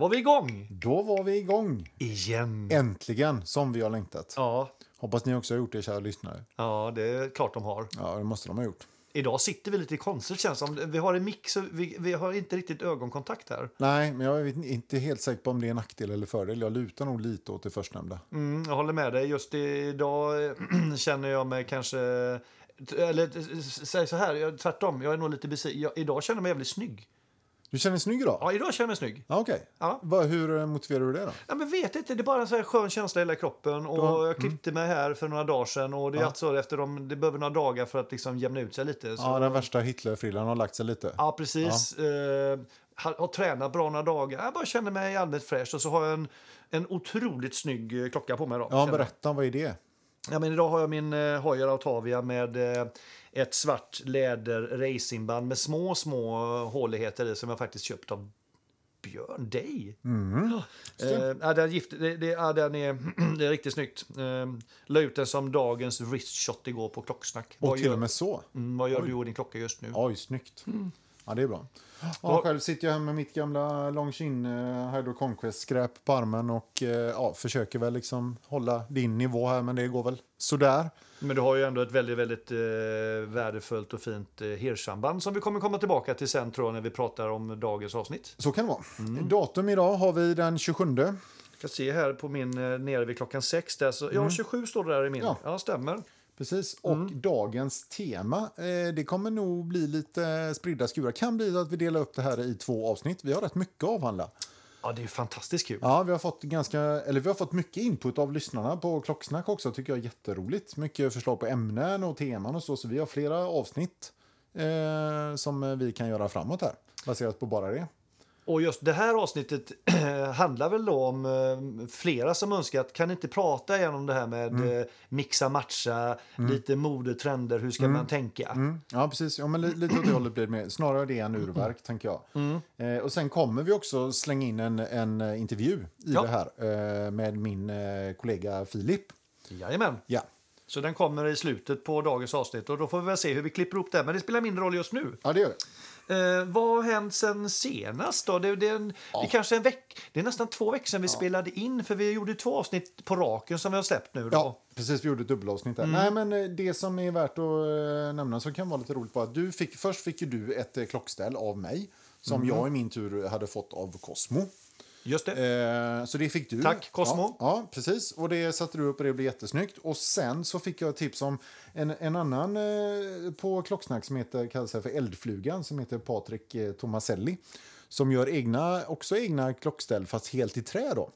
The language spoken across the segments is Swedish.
var vi igång! Då var vi igång. Igen. Äntligen, som vi har längtat. Ja, Hoppas ni också har gjort det, kära lyssnare. ja, det är klart de har. Ja, det måste de ha gjort. Idag sitter vi lite konstigt känns som. Vi har en mix och vi, vi har inte riktigt ögonkontakt här. Nej, men jag är inte helt säker på om det är nackdel eller fördel. Jag lutar nog lite åt det förstnämnda. Mm, jag håller med dig. Just idag känner jag mig kanske... Eller säg så här, jag, tvärtom. Jag är nog lite besviken. Idag känner jag mig jävligt snygg. Du känner dig snygg idag? Ja, idag känner jag mig snygg. Ja, Okej. Ja. Vad- Hur eh, motiverar du det då? Ja, men vet inte, det är bara en så här skön känsla i hela kroppen. Och Ja, jag klippte mig här för några dagar sedan. Och det är Ja. alltså efter de, det behöver några dagar för att liksom jämna ut sig lite. Så, Ja, den värsta Hitlerfrillan har lagt sig lite. Ja, precis. Eh, har, har tränat bra några dagar. Jag bara känner mig allmänt fräsch. Och så har jag en, en otroligt snygg eh, klocka på mig. Då, Ja, Känner- berätta, vad är det? Ja, men idag har jag min eh, Heuer Autavia med eh, ett svart läder racingband med små, små håligheter i som jag faktiskt köpt av Björn Day. Mm. Ja. Eh, ja, den, gift, det, det, ja, den är, det är riktigt snyggt. Eh, la ut den som dagens wristshot igår på Klocksnack. Och vad till gör, och med så. mm, vad gör du och din klocka just nu? Oj, snyggt. Ja, det är bra. Ja, själv sitter jag här med mitt gamla Longines uh, Hydro Conquest-skräp på armen och eh, ja, försöker väl liksom hålla din nivå här, men det går väl sådär. Men du har ju ändå ett väldigt, väldigt eh, värdefullt och fint eh, hirsamband som vi kommer komma tillbaka till sen tror jag när vi pratar om dagens avsnitt. Så kan det vara. Datum idag har vi den 27. Jag ska se här på min eh, nere vid klockan sex. Där, så, Ja, 27 står det där i min. Ja, Ja. stämmer. Precis. Och dagens tema, eh, det kommer nog bli lite spridda skurar. Kan bli att vi delar upp det här i två avsnitt. Vi har rätt mycket att avhandla. Ja, det är fantastiskt kul. Ja, vi har fått ganska, eller vi har fått mycket input av lyssnarna på Klocksnack också, tycker jag är jätteroligt. Mycket förslag på ämnen och teman och så, så vi har flera avsnitt eh, som vi kan göra framåt här, baserat på bara det. Och just det här avsnittet handlar väl då om eh, flera som önskat, kan inte prata igen om det här med Mm. eh, mixa, matcha, lite modetrender, hur ska man tänka? Mm, ja, precis. Ja, men li- lite åt det hållet blir det mer. Snarare det än urverk, tänker jag. Eh, och sen kommer vi också slänga in en, en eh, intervju i Ja. det här eh, med min eh, kollega Filip. Jajamän. Ja. Så den kommer i slutet på dagens avsnitt och då får vi väl se hur vi klipper ihop det. Men det spelar mindre roll just nu. ja, det gör det. Eh, vad har hänt sen senast då? Det, det, är en, det är kanske en veck, Det är nästan två veckor sedan vi spelade in för vi gjorde två avsnitt på raken som vi har släppt nu. Då. Ja, precis. Vi gjorde ett dubbelavsnitt där. Nej, men eh, det som är värt att eh, nämna som kan vara lite roligt var att du fick, först fick du ett eh, klockställ av mig som jag i min tur hade fått av Cosmo. Just det. Eh, så det fick du. Tack, Cosmo. Ja, ja, precis. Och det satte du upp och det blev jättesnyggt. Och sen så fick jag tips om en, en annan eh, på Klocksnack som heter, kallas för Eldflugan som heter Patrik eh, Tomaselli. Som gör egna, också egna klockställ fast helt i trä då.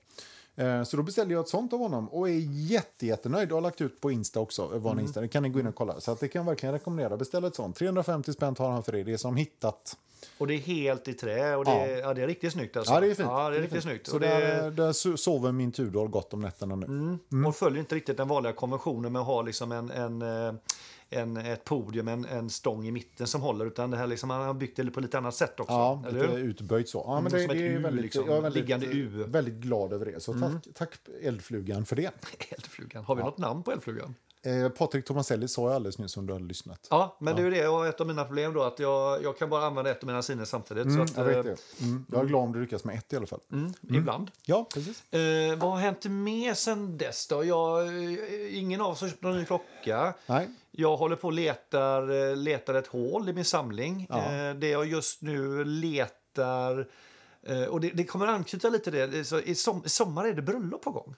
Eh, Så då beställde jag ett sånt av honom och är jätte, jättenöjd. Och har lagt ut på Insta också. eh, Mm. Insta. Det kan ni gå in och kolla. Så att det kan jag verkligen rekommendera. Beställ ett sånt. 350 spänn tar han för det. Det är som hittat. Och det är helt i trä och det, ja. Ja. det är riktigt snyggt. Alltså. Ja, det är fint. Ja, det är fint. riktigt snyggt. Så Och, det, där, där so- sover min Tudor gott om nätterna nu. mm. och följer inte riktigt den vanliga konventionen med att ha liksom en, en, eh, en, ett podium, en, en stång i mitten som håller. Utan det här liksom, man har byggt det på lite annat sätt också. Ja, eller lite hur? utböjt så. Ja, Mm, men det, som ett det är U, väldigt, liksom. jag är väldigt, Liggande U. Mm. väldigt glad över det. Så tack, tack Eldflugan för det. Eldflugan. Har vi något namn på eldflugan? Eh, Patrik Tomaselli sa jag alldeles nyss om du hade lyssnat. Ja, men det är det och ett av mina problem då att jag, jag kan bara använda ett av mina sinnen samtidigt. Mm, så att, jag vet eh, det. Mm, jag är glad om du lyckas med ett i alla fall. Mm, Ibland. Ja, precis. Eh, vad har hänt mer sen dess då? Jag, eh, ingen av oss har köpt någon ny klocka. Nej. Jag håller på och letar, eh, letar ett hål i min samling. Ja. Eh, det jag just nu letar... eh, Och det, det kommer anknyta lite till det. i, som, I sommar är det bröllop på gång.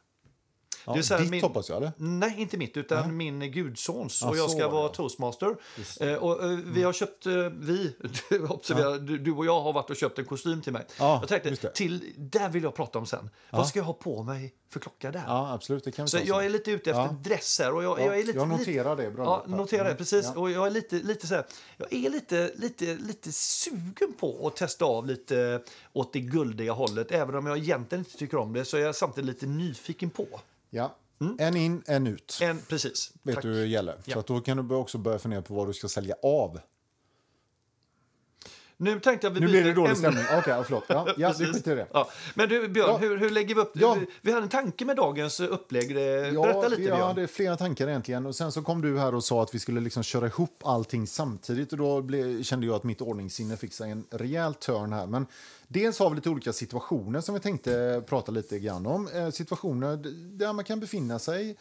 Ja, Det ditt min- hoppas jag, eller? Nej, inte mitt, utan min gudsons. Ja, och jag ska vara ja. toastmaster. Eh, och, eh, vi har köpt, eh, vi, du, observera, du, du och jag har varit och köpt en kostym till mig. Ja, jag tänkte, till, där vill jag prata om sen. Vad ska jag ha på mig för klocka där? Ja, absolut. Det kan vi Så jag sen. är lite ute efter Ja. dress här. Och jag, Ja, jag, är lite, jag noterar det, Ja, bröllop här. notera det, Mm, precis. ja. Och jag är lite, lite så här, jag är lite, lite, lite sugen på att testa av lite åt det guldiga hållet. Även om jag egentligen inte tycker om det så är jag samtidigt lite nyfiken på. Ja. En in, en ut. En, precis. Vet Tack. du hur det gäller. Ja. Så att då kan du också börja fundera på vad du ska sälja av. Nu tänkte jag vi Nu blir det dålig stämning. Okej, ja, förlåt. Ja, ja vi Precis. skiter i det. Ja. Men du, Björn, Ja. hur, hur lägger vi upp? Ja. Vi, vi hade en tanke med dagens upplägg. Det- Berätta lite, vi Björn. hade flera tankar egentligen. Och sen så kom du här och sa att vi skulle liksom köra ihop allting samtidigt. Och då blev, kände jag att mitt ordningssinne fick sig en rejäl törn här. Men Dels har vi lite olika situationer som vi tänkte prata lite grann om. Eh, situationer där man kan befinna sig,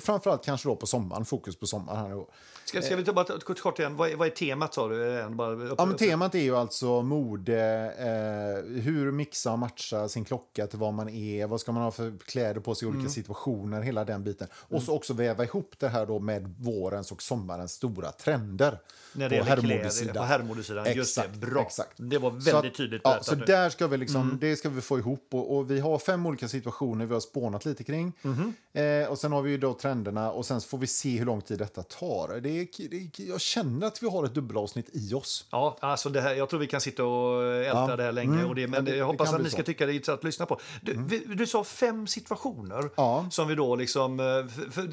framförallt kanske då på sommaren, fokus på sommaren. Här. Ska, ska vi ta bara kort, kort igen, vad är, vad är temat sa du? Eh, Bara upp, Ja, men temat är ju alltså mode, eh, hur mixa och matcha sin klocka till vad man är, vad ska man ha för kläder på sig i olika Mm. situationer, hela den biten. Och så också väva ihop det här då med vårens och sommarens stora trender. när det på herrmodesidan. på herrmodesidan. Just det, bra. exakt. Det var Så väldigt att- tydligt ja, Så nu. där ska vi liksom, Mm. det ska vi få ihop. Och, och vi har fem olika situationer vi har spånat lite kring. Mhm. Eh, och sen har vi ju då trenderna och sen får vi se hur lång tid detta tar. Det är, det är, jag känner att vi har ett dubbelavsnitt i oss. Ja, alltså det här, jag tror vi kan sitta och älta Ja. det här länge. Mm. Och det, men det- jag hoppas att ni ska så. tycka det är intressant att lyssna på. Du, vi, du sa fem situationer Ja. som vi då liksom... eh, För, för,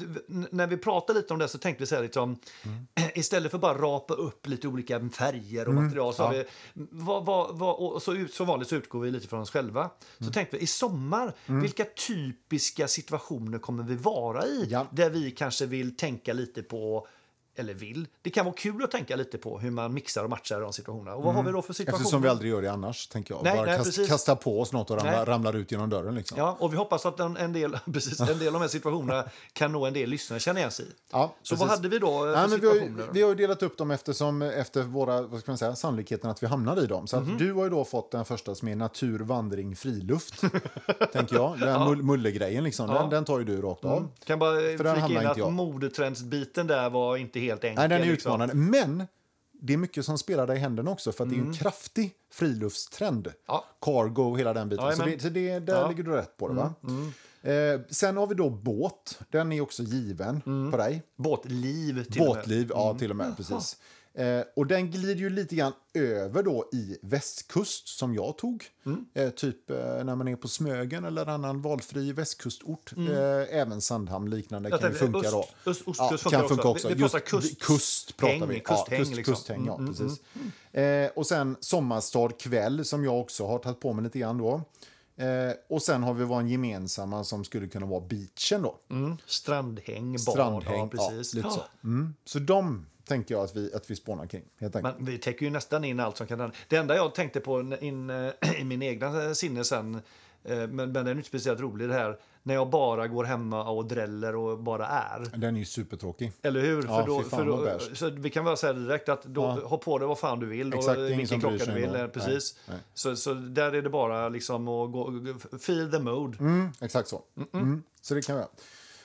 när vi pratade lite om det så tänkte vi så här liksom... Istället för bara rapa upp lite olika färger och material så Ja. vi... Vad, vad, vad, och så ut, som vanligt så utgår vi lite från oss själva. Så tänkte vi i sommar, vilka typiska situationer kommer vi vara i? Ja. Där vi kanske vill tänka lite på eller vill. Det kan vara kul att tänka lite på hur man mixar och matchar de situationerna. Och vad har vi då för situationer? Eftersom vi aldrig gör det annars, tänker jag. Nej, Bara nej, kast, precis. kasta på oss något och ramla, ramlar ut genom dörren. Liksom. Ja, och vi hoppas att en, en, del, precis, en del av de här situationerna kan nå en del lyssnare känna igen sig i. Ja, Så precis. vad hade vi då eh, för Nej, men vi, har vi har delat upp dem eftersom, efter våra, vad ska man säga, sannolikheten att vi hamnar i dem. Så att du har ju då fått den första som är natur, vandring, friluft. tänker jag. Den mull, mullegrejen liksom. Ja. Den, den tar ju du rakt av. Mm. Kan bara För flika in att modetrendsbiten där var inte helt enkel. Nej, den är liksom. utmanande. Men det är mycket som spelar dig i händerna också för att det är en kraftig friluftstrend. Mm. Ja. Cargo och hela den biten. så Jajamän. det, så det, där Ja. Mm, ligger du rätt på det va? Eh, sen har vi då båt. Den är också given Mm. på dig. Båtliv till och med. Båtliv, ja till och med. Precis. Eh, och den glider ju lite grann över då i västkust som jag tog. Mm. Eh, typ eh, när man är på Smögen eller annan valfri västkustort. Eh, även Sandhamn liknande Jag kan tänkte, funka öst- då. öst- ja, kan funka också. Vi- vi pratar Just- kust- kust pratar häng, vi. kusthäng, ja, kust, liksom. kusthäng, ja, precis. Eh, och sen Sommarstad kväll som jag också har tagit på mig lite grann då. Eh, och sen har vi vår gemensamma som skulle kunna vara beachen då. Mm. Strandhäng, bad. Strandhäng, ja, precis. lite så. Ja. Mm. Så de tänker jag att vi, att vi spånar kring. Men vi täcker ju nästan in allt som kan hända. Det enda jag tänkte på in, eh, i min egna sinne sen, eh, men, men den är inte speciellt rolig det här, när jag bara går hemma och dräller och bara är. Den är ju supertråkig. Eller hur? Ja, för då, för då, så vi kan väl säga direkt att då, Ja. ha på dig vad fan du vill och Exakt, vilken klocka du vill. eh, Precis. Nej, nej. Så, så där är det bara liksom att gå, feel the mode. Mm, exakt så. Mm. Så det kan vi göra.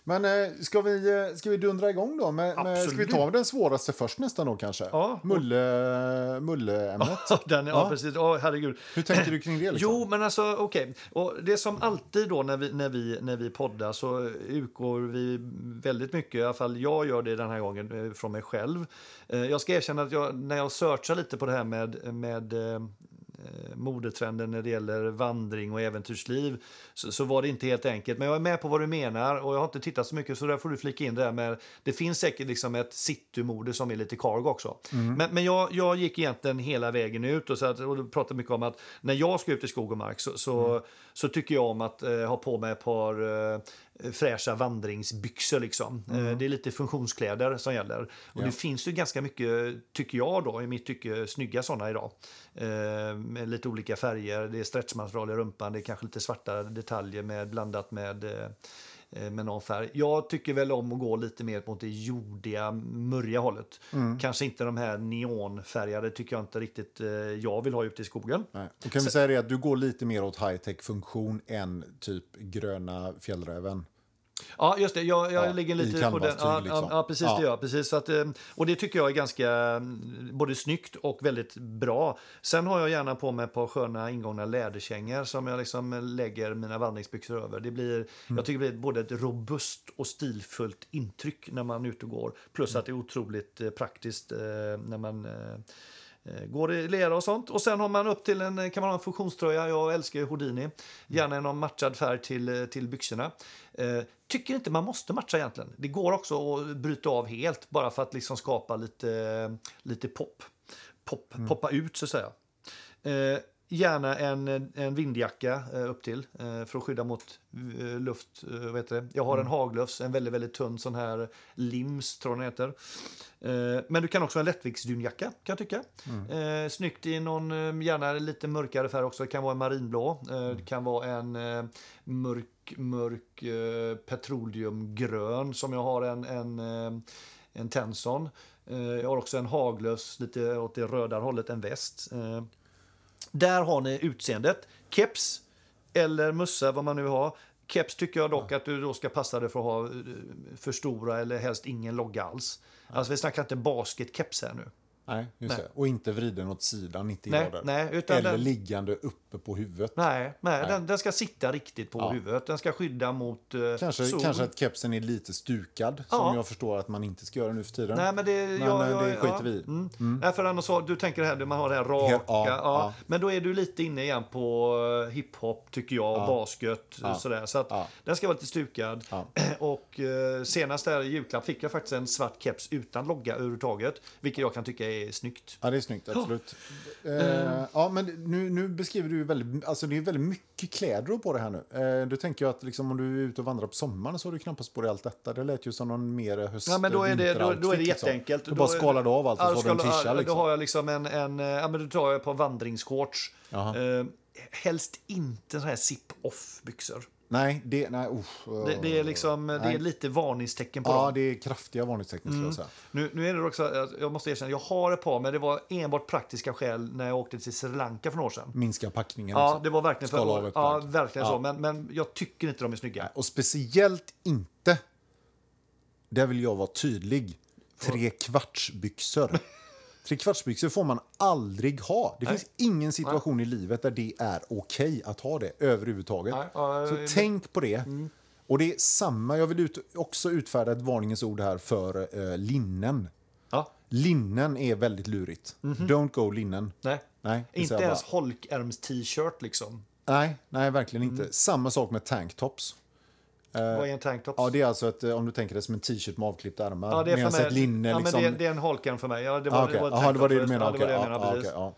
Men eh, ska, vi, eh, ska vi dundra igång då? Med, med, ska vi ta den svåraste först nästan då kanske? Ja. Mulle, mulleämnet. Den, ja, Ja. precis. Åh, herregud. Hur tänkte du kring det? Liksom? Jo, men alltså okej. Och Det är som alltid då när vi, när, vi, när vi poddar så utgår vi väldigt mycket, i alla fall jag gör det den här gången, eh, från mig själv. Eh, Jag ska erkänna att jag, när jag searchar lite på det här med, med modetrenden när det gäller vandring och äventyrsliv så, så var det inte helt enkelt. Men jag är med på vad du menar och jag har inte tittat så mycket så där får du flika in det här med det finns säkert liksom ett citymode som är lite cargo också. Men, men jag, jag gick egentligen hela vägen ut och, så att, och pratade mycket om att när jag ska ut i skog och mark så, så, så tycker jag om att eh, ha på mig ett par eh, fräscha vandringsbyxor. Liksom. Eh, det är lite funktionskläder som gäller. Och Ja. det finns ju ganska mycket, tycker jag då, i mitt tycke, snygga sådana idag. Eh, med lite olika färger, det är stretchmaterial i rumpan, det är kanske lite svarta detaljer med, blandat med eh, eh, med någon färg. Jag tycker väl om att gå lite mer mot det jordiga, murriga hållet. Kanske inte de här neonfärgade tycker jag inte riktigt eh, jag vill ha ute i skogen. Nej. Då kan vi säga det att du går lite mer åt high-tech-funktion än typ gröna fjällräven. Ja, just det. Jag, jag Ja, ligger lite på den. Ja, liksom. ja, precis. Ja. Det gör precis. Så att, eh, och det tycker jag är ganska mm, både snyggt och väldigt bra. Sen har jag gärna på mig ett par sköna ingångna läderkängor som jag liksom lägger mina vandringsbyxor över. Det blir, Mm. Jag tycker det blir både ett robust och stilfullt intryck när man är ute och går. Plus att det är otroligt eh, praktiskt eh, när man Går i lera och sånt. Och sen har man upp till en, kan man ha en funktionströja. Jag älskar ju Houdini. Gärna någon matchad färg till, eh, till byxorna. Eh, tycker inte man måste matcha egentligen. Det går också att bryta av helt bara för att liksom skapa lite, lite pop. pop Poppa ut så att säga. Eh, Gärna en, en vindjacka eh, upp till eh, för att skydda mot eh, luft. Vad heter det? Jag har en haglöfs, en väldigt, väldigt tunn sån här lims tror jag den heter. Men du kan också ha en lättviktsdynjacka kan jag tycka. Eh, snyggt i någon, gärna lite mörkare färg också. Det kan vara en marinblå. Eh, Det kan vara en mörk, mörk petroleumgrön som jag har en, en, en Tenson. Jag har också en haglös lite åt det röda hållet, en väst. Där har ni utseendet. Keps eller mössa, vad man nu har. Keps tycker jag dock att du då ska passa dig för att ha eh, för stora eller helst ingen logga alls. Alltså vi snackar inte basketkeps här nu. Nej, just Nej. det. Och inte vriden åt sidan 90 Nej, grader. nej, utan Eller den- liggande uppe på huvudet. Nej, nej, Den, den ska sitta riktigt på Ja. huvudet. Den ska skydda mot eh, Kanske, sol. kanske att kepsen är lite stukad, Ja. som jag förstår att man inte ska göra nu för tiden. Nej, men det, Men, ja, eh, ja, det skiter ja. vi i. Mm. Nej, för annars du tänker här, man har det här raka. Ja, ja, ja. Men då är du lite inne igen på eh, hiphop, tycker jag, och basket. Ja. Sådär. Så att Ja. den ska vara lite stukad. Ja. Och eh, senast där i julklapp fick jag faktiskt en svart keps utan logga överhuvudtaget. Vilket jag kan tycka är snyggt. Ja, det är snyggt, absolut. Eh, ja, men nu, nu beskriver du väldigt, alltså det är väldigt mycket kläder du på det här nu. Eh, du tänker ju att liksom, om du är ute och vandrar på sommaren så har du knappast på dig allt detta. Det lät ju som någon mer höst Ja, men då är det, då, då är det liksom. jätteenkelt. Du Då bara är- skalar du av allt och Ja, så har du en tisha. ja, Liksom. Då har jag liksom en, en eh, ja men då tar jag på vandringsshorts. Jaha. Eh, helst inte så här zip-off byxor. Nej, det, nej, usch, Det, det är liksom, det Nej. är lite varningstecken på Ja, dem. det är kraftiga varningstecken skulle jag säga. Nu, nu är det också, att jag måste erkänna, jag har ett par, men det var enbart praktiska skäl när jag åkte till Sri Lanka för några år sedan. Minska packningen Ja, också. det var verkligen för, ja, verkligen Ja. så. Men, men jag tycker inte de är snygga. Och speciellt inte, där vill jag vara tydlig, trekvartsbyxor. Trekvartsbyxor får man aldrig ha. Det finns ingen situation i livet där det är okej att ha det överhuvudtaget. Nej, Så det- tänk på det. Och det är samma, jag vill ut, också utfärda ett varningens ord här för eh, linnen. Ja, Linnen är väldigt lurigt. Don't go linnen. nej. Nej, Inte ens bara. holkärms-t-shirt liksom. Nej, nej, verkligen inte. Samma sak med tanktops. Vad är en tanktops? Ja, det är alltså ett, eh, om du tänker det som en t-shirt med avklippta ärmar. Ja, det är för mig. ett linne ja, liksom... men det, det är en holkärm för mig. Ja, det var, Ah, okej. det var, Jaha, det var det du tanktop. menade. Ja, det var det jag menade, precis. okej, ja.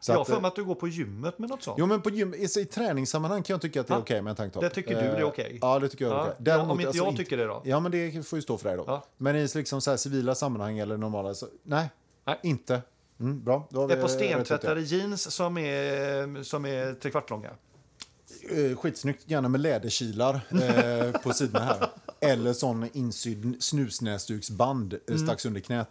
Så Jag har för eh, mig att du går på gymmet med något sånt. Jo, men på gym, i, i träningssammanhang kan jag tycka att det är Ja. okej med en tanktop. Det tycker du det är Eh, okej? Ja, det tycker jag är Ja, okej. ja, om inte alltså, jag tycker det då? Ja, men det får ju stå för dig då. Ja. Men i liksom så här civila sammanhang eller normala, så nej, Nej. inte. Mm, bra, Det är på stentvättade jeans som är, som är trekvartslånga. Eh, skitsnyggt, gärna med läderkilar eh, på sidorna här. Eller sån insydd snusnäsduksband Mm. eh, strax under knät.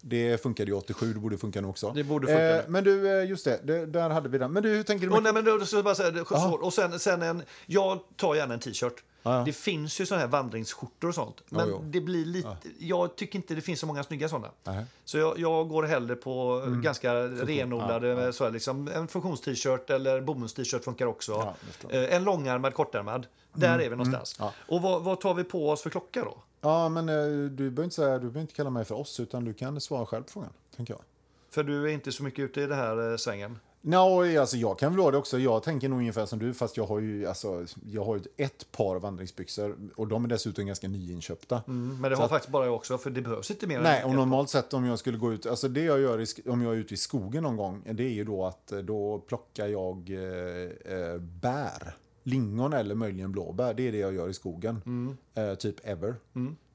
Det funkade ju 87, det borde funka nu också. Det borde funka Eh, men du, eh, just det, det, där hade vi den. Men du, hur tänker du? Med- nej, men då, så bara säga, och sen, sen en, jag tar gärna en t-shirt. Ja. Det finns ju såna här vandringsskjortor och sånt. Men jo. det blir lite, jag tycker inte det finns så många snygga sådana. Nej. Så jag, jag går hellre på Mm. ganska renodlade, Ja, ja. Så här, liksom, en funktions-t-shirt eller bomullst-t-shirt funkar också. Eh, en långärmad, kortärmad. Där är vi någonstans. ja. Och vad, vad tar vi på oss för klocka då? Ja, men eh, du behöver inte, säga, du behöver inte kalla mig för oss, utan du kan svara själv på frågan, tänker jag. För du är inte så mycket ute i det här eh, svängen. No, alltså jag kan väl vara det också. Jag tänker nog ungefär som du, fast jag har ju, alltså, jag har ett par vandringsbyxor och de är dessutom ganska nyinköpta. Mm, men det har att- faktiskt bara jag också, för det behövs inte mer Nej, och normalt sett om jag skulle gå ut, alltså det jag gör i, om jag är ute i skogen någon gång, det är ju då att eh, då plockar jag eh, eh, bär. Lingon eller möjligen blåbär, det är det jag gör i skogen. Mm. Eh, typ ever.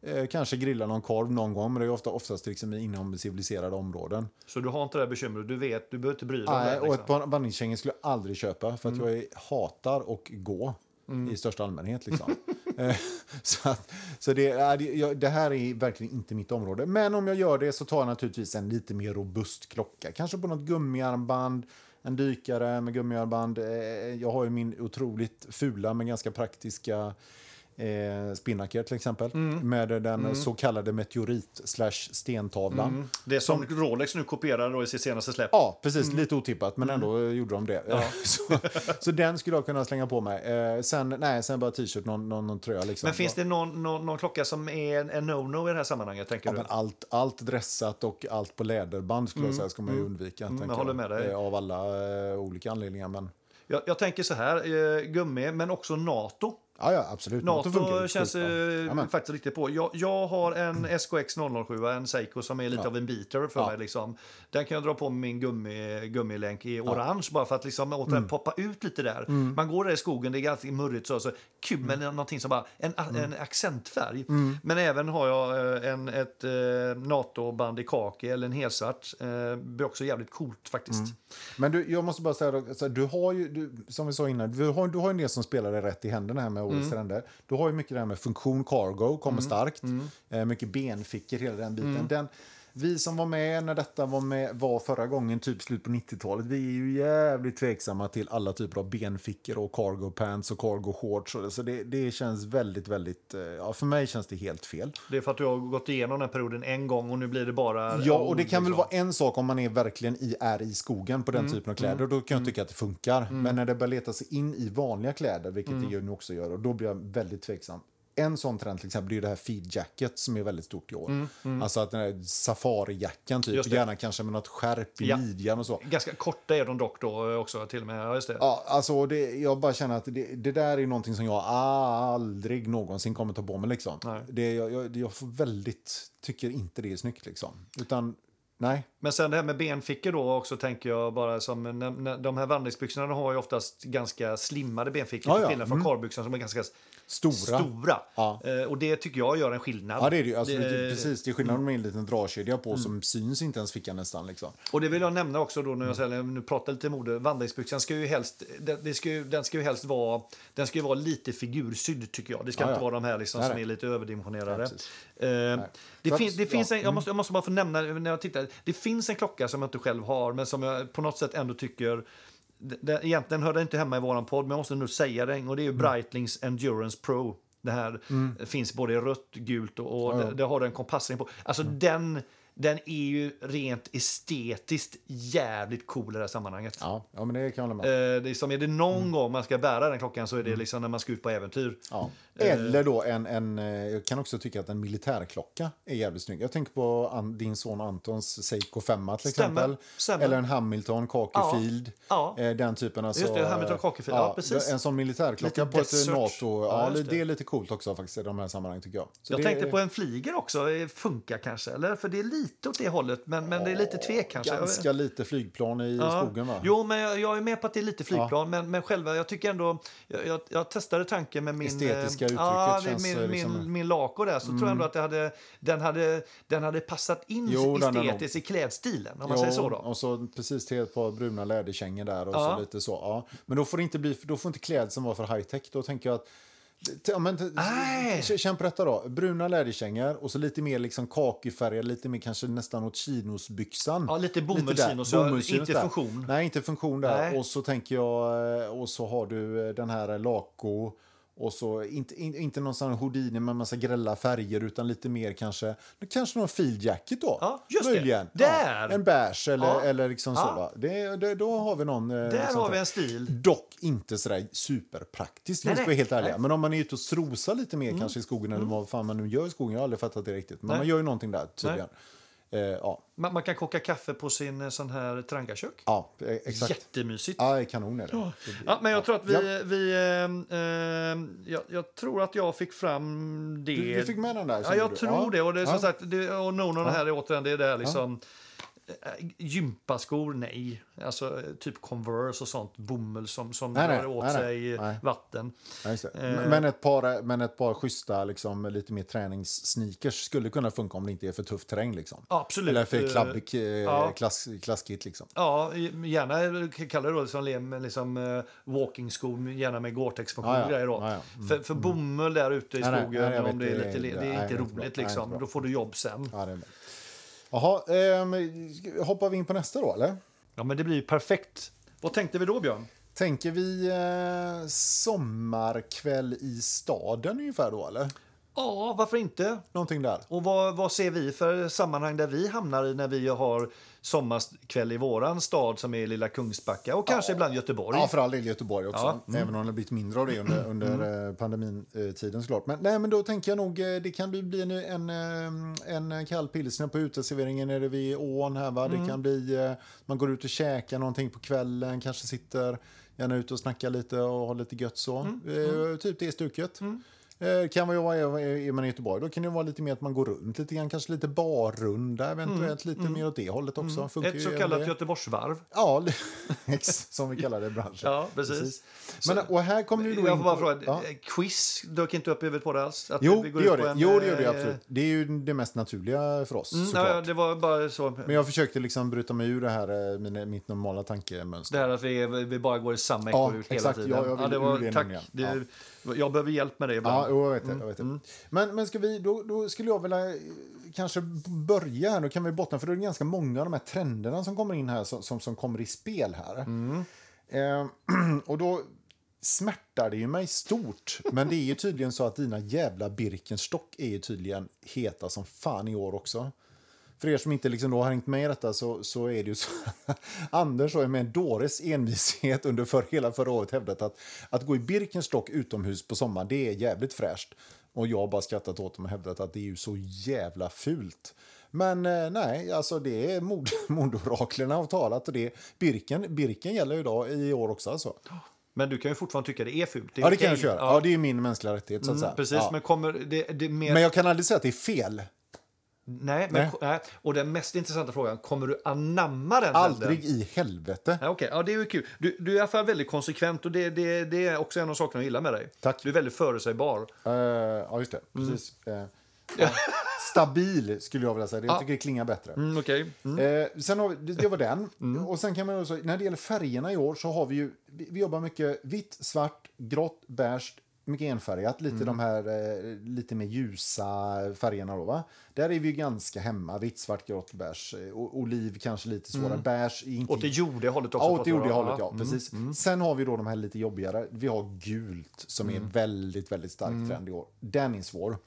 Eh, kanske grilla någon korv någon gång, men det är ofta, oftast liksom inom civiliserade områden. Så du har inte det här bekymret, du vet, du behöver inte bry dig om Nej, det. och ett Liksom. par vandringskängor skulle jag aldrig köpa för att Mm. jag hatar att gå i största allmänhet. Liksom. Eh, så att, så det, är- det, jag, det här är verkligen inte mitt område. Men om jag gör det så tar jag naturligtvis en lite mer robust klocka. Kanske på något gummiarmband, en dykare med gummiarmband. Eh, Jag har ju min otroligt fula men ganska praktiska eh, spinnaker till exempel. Mm. Med den så kallade meteorit slash stentavlan. Det som Rolex nu kopierar då i sitt senaste släpp. Ja, precis. Mm. Lite otippat, men ändå eh, gjorde de det. så, så den skulle jag kunna slänga på mig. Eh, sen, nej, sen bara t-shirt, någon, någon, någon tröja. Liksom. Men finns det någon, någon, någon klocka som är en, en no-no i det här sammanhanget, tänker Ja, du? allt, allt dressat och allt på läderband skulle jag säga ska man ju undvika. Mm. jag håller med dig. Eh, Av alla eh, olika anledningar. Men, Jag, jag tänker så här, eh, gummi, men också NATO. Ja, ja, absolut. NATO, ju känns eh, faktiskt riktigt på. Jag, jag har en SKX 007, en Seiko som är lite av en beater för Ja. mig. Liksom. Den kan jag dra på med min gummi, gummilänk i orange bara för att liksom, återigen Mm. poppa ut lite där. Man går där i skogen, det är ganska murrigt så, så kul med Mm. någonting som bara en, en accentfärg. Men även har jag eh, en, ett eh, NATO-band i kaki eller en helsvart. Eh, blir också jävligt coolt faktiskt. Mm. Men du, jag måste bara säga, då, alltså, du har ju, du, som vi sa innan, du har, du har en del som spelar dig rätt i händerna här med Mm. årets trender. Du har ju mycket det här med funktion cargo, kommer starkt. Mm. Eh, mycket benfickor, hela den biten. Den, vi som var med när detta var med var förra gången, typ slut på 90-talet, vi är ju jävligt tveksamma till alla typer av benfickor och cargo pants och cargo shorts. och det. Så det, det känns väldigt, väldigt, eh, ja för mig känns det helt fel. Det är för att du har gått igenom den här perioden en gång och nu blir det bara... Ja, och det kan väl vara en sak om man är verkligen i, är i skogen på den Mm. typen av kläder. Då kan jag tycka att det funkar. Men när det börjar leta sig in i vanliga kläder, vilket Mm. det ju nu också gör, och då blir jag väldigt tveksam. En sån trend till exempel det är det här feed jacket som är väldigt stort i år. Alltså att den här safarijackan typ, Mm, gärna kanske med något skärp i Ja. midjan och så. Ganska korta är de dock då också till och med. Ja, just det. Ja, alltså det, jag bara känner att det, det där är någonting som jag aldrig någonsin kommer ta på mig liksom. Nej. Det, jag, jag, jag väldigt, tycker inte det är snyggt liksom. Utan, nej. Men sen det här med benfickor då också tänker jag bara som när, när, de här vandringsbyxorna har ju oftast ganska slimmade benfickor Ja, till ja. skillnad från Mm. karbyxorna som är ganska Stora. stora. Ja. Eh, och det tycker jag gör en skillnad. Ja, det är det. Alltså, Det- det, precis, det är skillnad med en liten dragkedja på som syns inte ens fickan nästan. Liksom. Och det vill jag nämna också då när jag säger, nu pratar lite mode, vandringsbyxan ska ju helst, den, det ska ju, den ska ju helst vara, den ska ju vara lite figursydd tycker jag. Det ska Ja, inte vara de här liksom som är lite överdimensionerade. Eh, det, Så fin, att- det finns ja, en, jag, måste, jag måste bara få nämna när jag tittar, det finns en klocka som jag inte själv har men som jag på något sätt ändå tycker det, egentligen hör det inte hemma i våran podd, men jag måste nu säga det. Och det är Mm. ju Breitlings Endurance Pro. Det här finns både i rött, gult och, och Ja, ja. Det, det har den kompassring på. Alltså den, den är ju rent estetiskt jävligt cool i det här sammanhanget. Ja, ja, men det kan jag hålla med. Eh, det är som är det någon gång man ska bära den klockan så är det liksom när man ska ut på äventyr. Ja. Eller då en, en, eh, jag kan också tycka att en militärklocka är jävligt snygg. Jag tänker på an, din son Antons Seiko 5 till exempel. stämmer. Eller en Hamilton Khaki Ja, ja. Eh, Den typen. Alltså, Just det, Hamilton Khaki Field. Ja, precis. En sån militärklocka Lite på ett. NATO. Ja, Ja, det. det. är lite coolt också faktiskt i de här sammanhangen tycker jag. Så Jag det, tänkte på en flyger också, eh, funkar kanske? Eller? För det är lite åt det hållet, men, men det är lite tvek kanske. Ganska lite flygplan i Ja. skogen va? Jo, men jag, jag är med på att det är lite flygplan, men, men själva, jag tycker ändå, jag, jag, jag testade tanken med min... Estetiska eh, uttrycket ja, känns, min, eh, min, liksom- Mm. min Laco där, så tror jag ändå att det hade, den, hade, den hade passat in Jo, estetiskt i klädstilen, om man Jo, säger så då. Och så precis till ett par bruna läderkängor där och Ja. så lite så. Ja. Men då får inte bli, då får inte klädseln vara för high tech. Då tänker jag att Ja, men, Nej. känn på detta då. Bruna läderkängor och så lite mer liksom kakifärgad, lite mer kanske nästan åt chinosbyxan. Ja, lite bomullschinos, inte där. funktion. Nej, inte funktion där. Nej. Och så tänker jag, eh, och så har du eh, den här Laco. Och så inte, in, inte någon sån Houdini med massa grälla färger utan lite mer kanske, kanske någon field jacket då. Ja, just det. Möjligen. Där! Ja, en beige eller, Ja. eller liksom så. Ja. Va? Det, det, då har vi någon. eh, Där har vi en stil. Dock inte sådär superpraktiskt, Nej, nej, nej. helt ärliga. Nej. Mm. Men om man är ute och strosar lite mer kanske i skogen eller vad fan man nu gör i skogen, jag har aldrig fattat det riktigt. Men Nej. man gör ju någonting där tydligen. Eh, ja. Man, man kan koka kaffe på sin eh, sån här trangakök. ja, eh, exakt. Jättemysigt. Ja, kanon är det. blir- Ja, men jag tror att vi... Ja. vi ehm, ehm, jag, jag tror att jag fick fram det. Du, du fick med den där? Ja, jag du? tror Ja. det. Och, det är som Ja. sagt, det, och Nonon här är återigen, det är där liksom... eh, Gympaskor, nej. Alltså eh, typ Converse och sånt. Bomull som, som Nej, drar åt nej, sig nej. vatten. Eh. Men, ett par, men ett par schyssta, liksom, lite mer träningssneakers skulle kunna funka om det inte är för tuff terräng. Liksom. Absolut. Eller för Eh, eh, ja. klass, klasskit. Liksom. Ja, gärna kalla det lem- liksom, uh, walking-skor, gärna med Gore-Tex-funktion. Ja, ja. grejer då. Mm. För, för bomull där ute i skogen, om det är lite, det är inte roligt liksom. Då får du jobb sen. Ja, det är med. Jaha, ehm, hoppar vi in på nästa då, eller? Ja, men det blir ju perfekt. Vad tänkte vi då, Björn? Tänker vi eh, sommarkväll i staden ungefär då, eller? Ja, varför inte? Någonting där. Och vad, vad ser vi för sammanhang där vi hamnar i när vi har sommarkväll i våran stad som är lilla Kungsbacka och kanske ibland Göteborg? Ja, för all del Göteborg också. Ja, mm. Även om det har blivit mindre av det under, under eh, pandemitiden såklart. Men, nej, men då tänker jag nog eh, det kan bli- bli en, en, eh, en kall pilsner på uteserveringen nere vid ån här va. Mm. Det kan bli, man går ut och käkar någonting på kvällen, kanske sitter Gärna ut och snacka lite och ha lite gött så. Mm, Eh, Typ det stuket. Eh, Kan vara, vara- är man i Göteborg, då kan det vara lite mer att man går runt lite grann, kanske lite barrunda eventuellt, lite mer åt det hållet också. Funkar Mm, Ett så kallat det. Ja, Göteborgsvarv. ex, som vi kallar det i branschen. Ja, precis. Men, och här kommer du då Jag får bara fråga, ja. eh, quiz dök inte upp i huvudet på det alls? Att Jo, vi det går gör ut på det. en, Jo, det gör det eh, absolut. Det är ju det mest naturliga för oss, Mm, såklart. ja, det var bara så. Men jag försökte liksom bryta mig ur det här, eh, mina, mitt normala tankemönster. Det här att vi, vi bara går i samma Ja, ekorrhjul hela exakt. tiden. Ja, jag vill det ur var, det tack. Det, Jag behöver hjälp med det Ja, ibland. jo, jag vet det. Jag Mm, vet det. Men, men ska vi, då, då skulle jag vilja kanske börja här. Då kan vi bottna, för det är ganska många av de här trenderna som kommer in här som, som, som kommer i spel här. Mm. Eh, och då smärtar det ju mig stort. Men det är ju tydligen så att dina jävla Birkenstock är ju tydligen heta som fan i år också. För er som inte liksom då har hängt med i detta så, så är det ju så Anders har med en dåres envishet under för, hela förra året hävdat att att gå i Birkenstock utomhus på sommaren det är jävligt fräscht. Och jag har bara skrattat åt dem och hävdat att det är ju så jävla fult. Men eh, nej, alltså det är mod, modoraklerna har talat och det Birken, Birken gäller ju idag i år också alltså. Men du kan ju fortfarande tycka det är fult. är Ja, det kan jag göra. Ja. det är min mänskliga rättighet så att. Mm, precis, Ja. men kommer det, det mer... Men jag kan aldrig säga att det är fel. Nej, men, Nej. Och den mest intressanta frågan, kommer du anamma den Aldrig i helvete. Ja, Okej, ja, det är kul. Du, du är i alla fall väldigt konsekvent och det, det, det är också en av sakerna jag gillar med dig. Tack. Du är väldigt förutsägbar. Eh, ja, just det. Precis. Eh, ja. Stabil skulle jag vilja säga. Jag tycker det klingar bättre. Mm, Okej. Eh, sen har vi, det, var den. Och sen kan man också, när det gäller färgerna i år så har vi ju, vi, jobbar mycket vitt, svart, grått, beige, mycket enfärgat. Lite de här lite mer ljusa färgerna då va. Där är vi ju ganska hemma. Vitt, svart, grått. Eh, O, oliv kanske lite svårare. Är inte Åt det jordiga hållet också. Ja, åt det jordiga hållet, ja. Precis. Sen har vi då de här lite jobbigare. Vi har gult som är en väldigt, väldigt stark trend i år. Den är svår.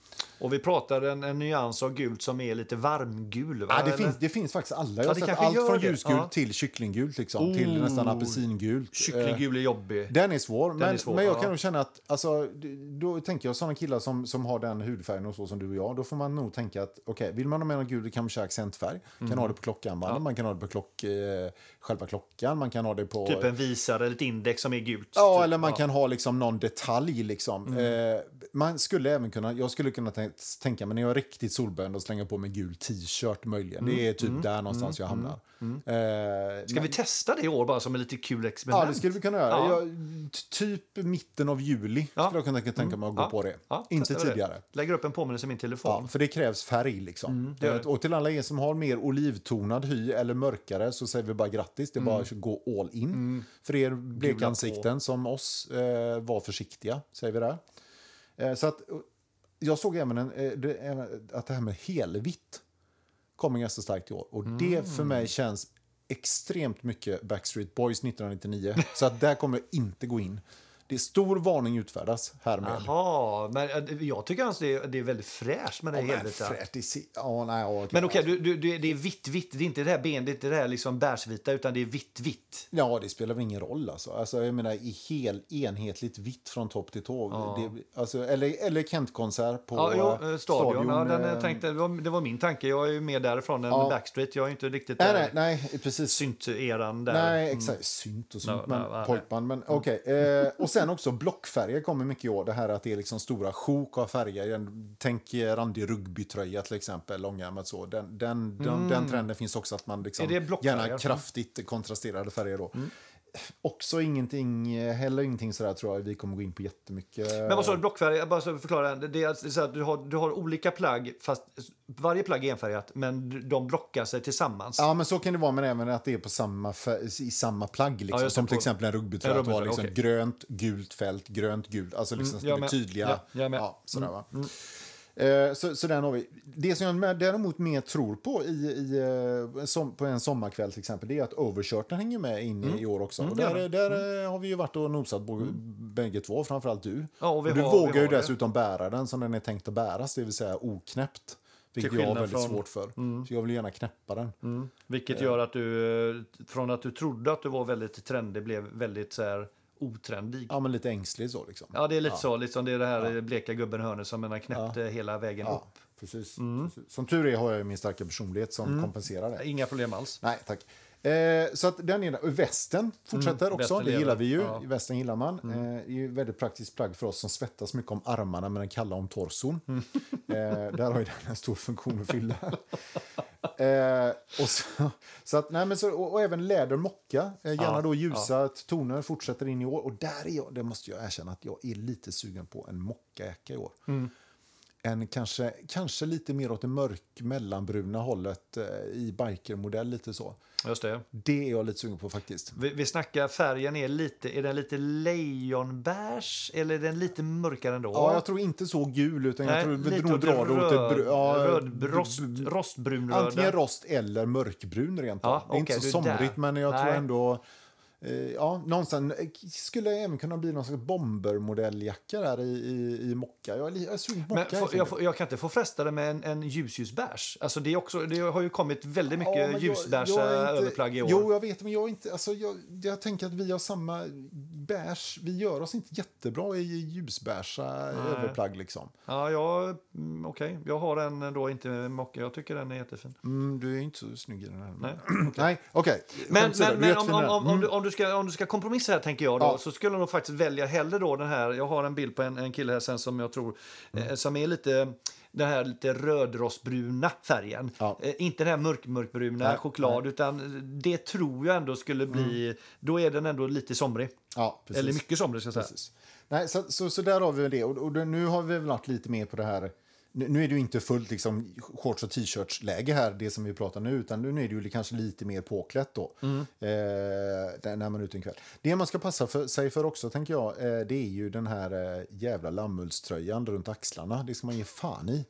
Och vi pratar en, en nyans av gult som är lite varmgul. Va? Ja, det, finns, det finns faktiskt alla. Jag har det sett allt från ljusgult Ja. till kycklinggult, liksom, till nästan apelsingult. Eh, Kycklinggul är jobbig. Den är svår, men, är svår, men jag ja. kan nog känna att alltså, då tänker jag sådana killar som, som har den hudfärgen och så som du och jag, då får man nog tänka att okej, vill man ha med någon gul kan man köra accentfärg. Kan ha det på klockarmbanden, man kan ha det på klock, eh, själva klockan, man kan ha det på... Typ en visare eller ett index som är gult. Ja, typ. eller man kan ha liksom någon detalj. Liksom. Eh, man skulle även kunna, jag skulle kunna tän- tänka mig när jag är riktigt solbränd och slänga på mig gul t-shirt möjligen. Det är typ där någonstans jag hamnar. Eh, Ska vi testa det i år bara som en lite kul experiment? Ja, det skulle vi kunna göra. Ja. Jag, typ mitten av juli Ja. skulle jag kunna tänka mig att gå Ja. på det. Inte vi det. tidigare. Lägger upp en påminnelse i min telefon. För det krävs färg. Liksom. Mm, det. och till alla er som har mer olivtonad hy eller mörkare så säger vi bara grattis. Det är Mm. bara att gå all in. För er blekansikten som oss, eh, var försiktiga, säger vi där. Eh, så att, jag såg även en, eh, även att det här med helvitt kommer ganska starkt i år. Och det Mm. för mig känns extremt mycket Backstreet Boys 1999. så att där kommer jag inte gå in. Det är stor varning utfärdas härmed. Jaha, men eh, jag tycker alltså det är, det är väldigt fräscht med det Ja, men helvete. frärt, det ser- ja, nej, ja. Men okej, du, du, du, det är vitt, vitt. Det är inte det här ben, det är det här liksom bärsvita, utan det är vitt, vitt. Ja, det spelar väl ingen roll. Alltså. Alltså, jag menar, i helt enhetligt vitt från topp till tå. Det, alltså, eller, eller Kent-konsert på Ja, jo, eh, stadion. Ja, den, eh, tänkte, det, var, det var min tanke. Jag är ju mer därifrån än Ja. Backstreet. Jag är inte riktigt Nej, där nej, nej, precis. synt-eran där. Nej, exakt. Synt och sånt, No, men no, pojkband. Men, okej. eh, och sen också blockfärger kommer mycket i år. Det här att det är liksom stora sjok av färger. Tänk randig rugbytröja till exempel, långärmat så. Den, den, den, den trenden finns också att man liksom gärna kraftigt kontrasterade färger då. Mm. Också ingenting, eh, heller ingenting sådär tror jag vi kommer gå in på jättemycket. Men vad sa du, blockfärg? Jag bara så förklara. Det är, alltså så att du, har, du har olika plagg, fast varje plagg är enfärgat, men de blockar sig tillsammans. Ja, men så kan det vara, men även att det är på samma, i samma plagg. Liksom. Ja, som till på- exempel en rugbytröja. Att rugbytröja, liksom okej. grönt, gult fält, grönt, gult. Alltså liksom Mm, jag det tydliga. Ja. Mm, Ja, sådär, va? Eh, Så, så den har vi. Det som jag däremot mer tror på i, i, eh, som, på en sommarkväll till exempel, det är att overshirten hänger med in i- i år också. och gör där där eh, har vi ju varit och nosat både, bägge två, framförallt du. Ja, och vi du har- vågar ju har det. dessutom bära den som den är tänkt att bäras, det vill säga oknäppt. Vilket jag har väldigt från- svårt för. Så jag vill gärna knäppa den. Mm. Vilket gör att du, eh, från att du trodde att du var väldigt trendig, blev väldigt så här otrendig. Ja, men lite ängslig så liksom. Ja, det är lite så. Liksom det är det här bleka gubben hörnet som man knäppte hela vägen Ja, upp. precis, Mm. precis. Som tur är har jag min starka personlighet som kompenserar det. Inga problem alls. Nej, tack. Eh, så att den är Västen fortsätter Mm, också, det lever. gillar vi ju. Ja. Mm. Västen gillar man. Eh, det är ju väldigt praktiskt plagg för oss som svettas mycket om armarna men den kalla om torson. Mm. Eh, där har ju den en stor funktion att fylla. eh, och, så, så att, nej, men så, och, och även läder mocka, eh, gärna Ja, då ljusa toner, fortsätter in i år. Och där är jag, det måste jag erkänna att jag är lite sugen på en mockajacka i år. Mm. En kanske, kanske lite mer åt det mörk mellanbruna hållet eh, i bikermodell lite så. Just det. Det är jag lite sugen på faktiskt. Vi, vi snackar färgen är lite, är den lite lejonbärs eller är den lite mörkare ändå? Ja, jag tror inte så gul, utan jag Nej, tror vi nog drar det åt br- ja, röd, rost, rostbrunröda. Antingen rost eller mörkbrun rent Ja. Det är inte så somrigt, där. men jag tror Nej. ändå... Eh, ja, någonstans eh, skulle även kunna bli någon slags bombermodelljacka där i, i, i mocka. Jag jag är sugen på Men mocka. får, jag, får, jag kan inte få fresta det med en, en ljusljusbärs. Alltså det, är också, det har ju kommit väldigt mycket Ja, är inte- överplagg i år. Jo, jag vet, men jag är inte... Alltså, jag, jag tänker att vi har samma bärs. Vi gör oss inte jättebra i ljusbärsa överplagg liksom. Ja, jag, mm, okej. Jag har en då inte mocka. Jag tycker den är jättefin. Mm, du är inte så snygg i den här. Nej. Nej, okej. Men, åsido, men, är men om, om, om, Mm. du, om, du ska, om du ska kompromissa här tänker jag då, Ja. så skulle jag nog faktiskt välja hellre då den här. Jag har en bild på en, en kille här sen som jag tror Mm. eh, som är lite den här lite rödrostbruna färgen. Ja. Eh, inte den här mörk, mörkbruna Nej, choklad utan det tror jag ändå skulle bli, då är den ändå lite somrig. Ja, precis. Eller mycket somrig ska jag säga. Precis. Nej, så, så, så där har vi det. Och, och nu har vi väl varit lite mer på det här. Nu, är det ju inte fullt liksom, shorts och t-shirts-läge här, det som vi pratar nu, utan nu är det ju kanske lite mer påklätt då. Mm. Eh, när man är ute en kväll. Det man ska passa för, sig för också, tänker jag, eh, det är ju den här eh, jävla lammullströjan runt axlarna. Det ska man ge fan i.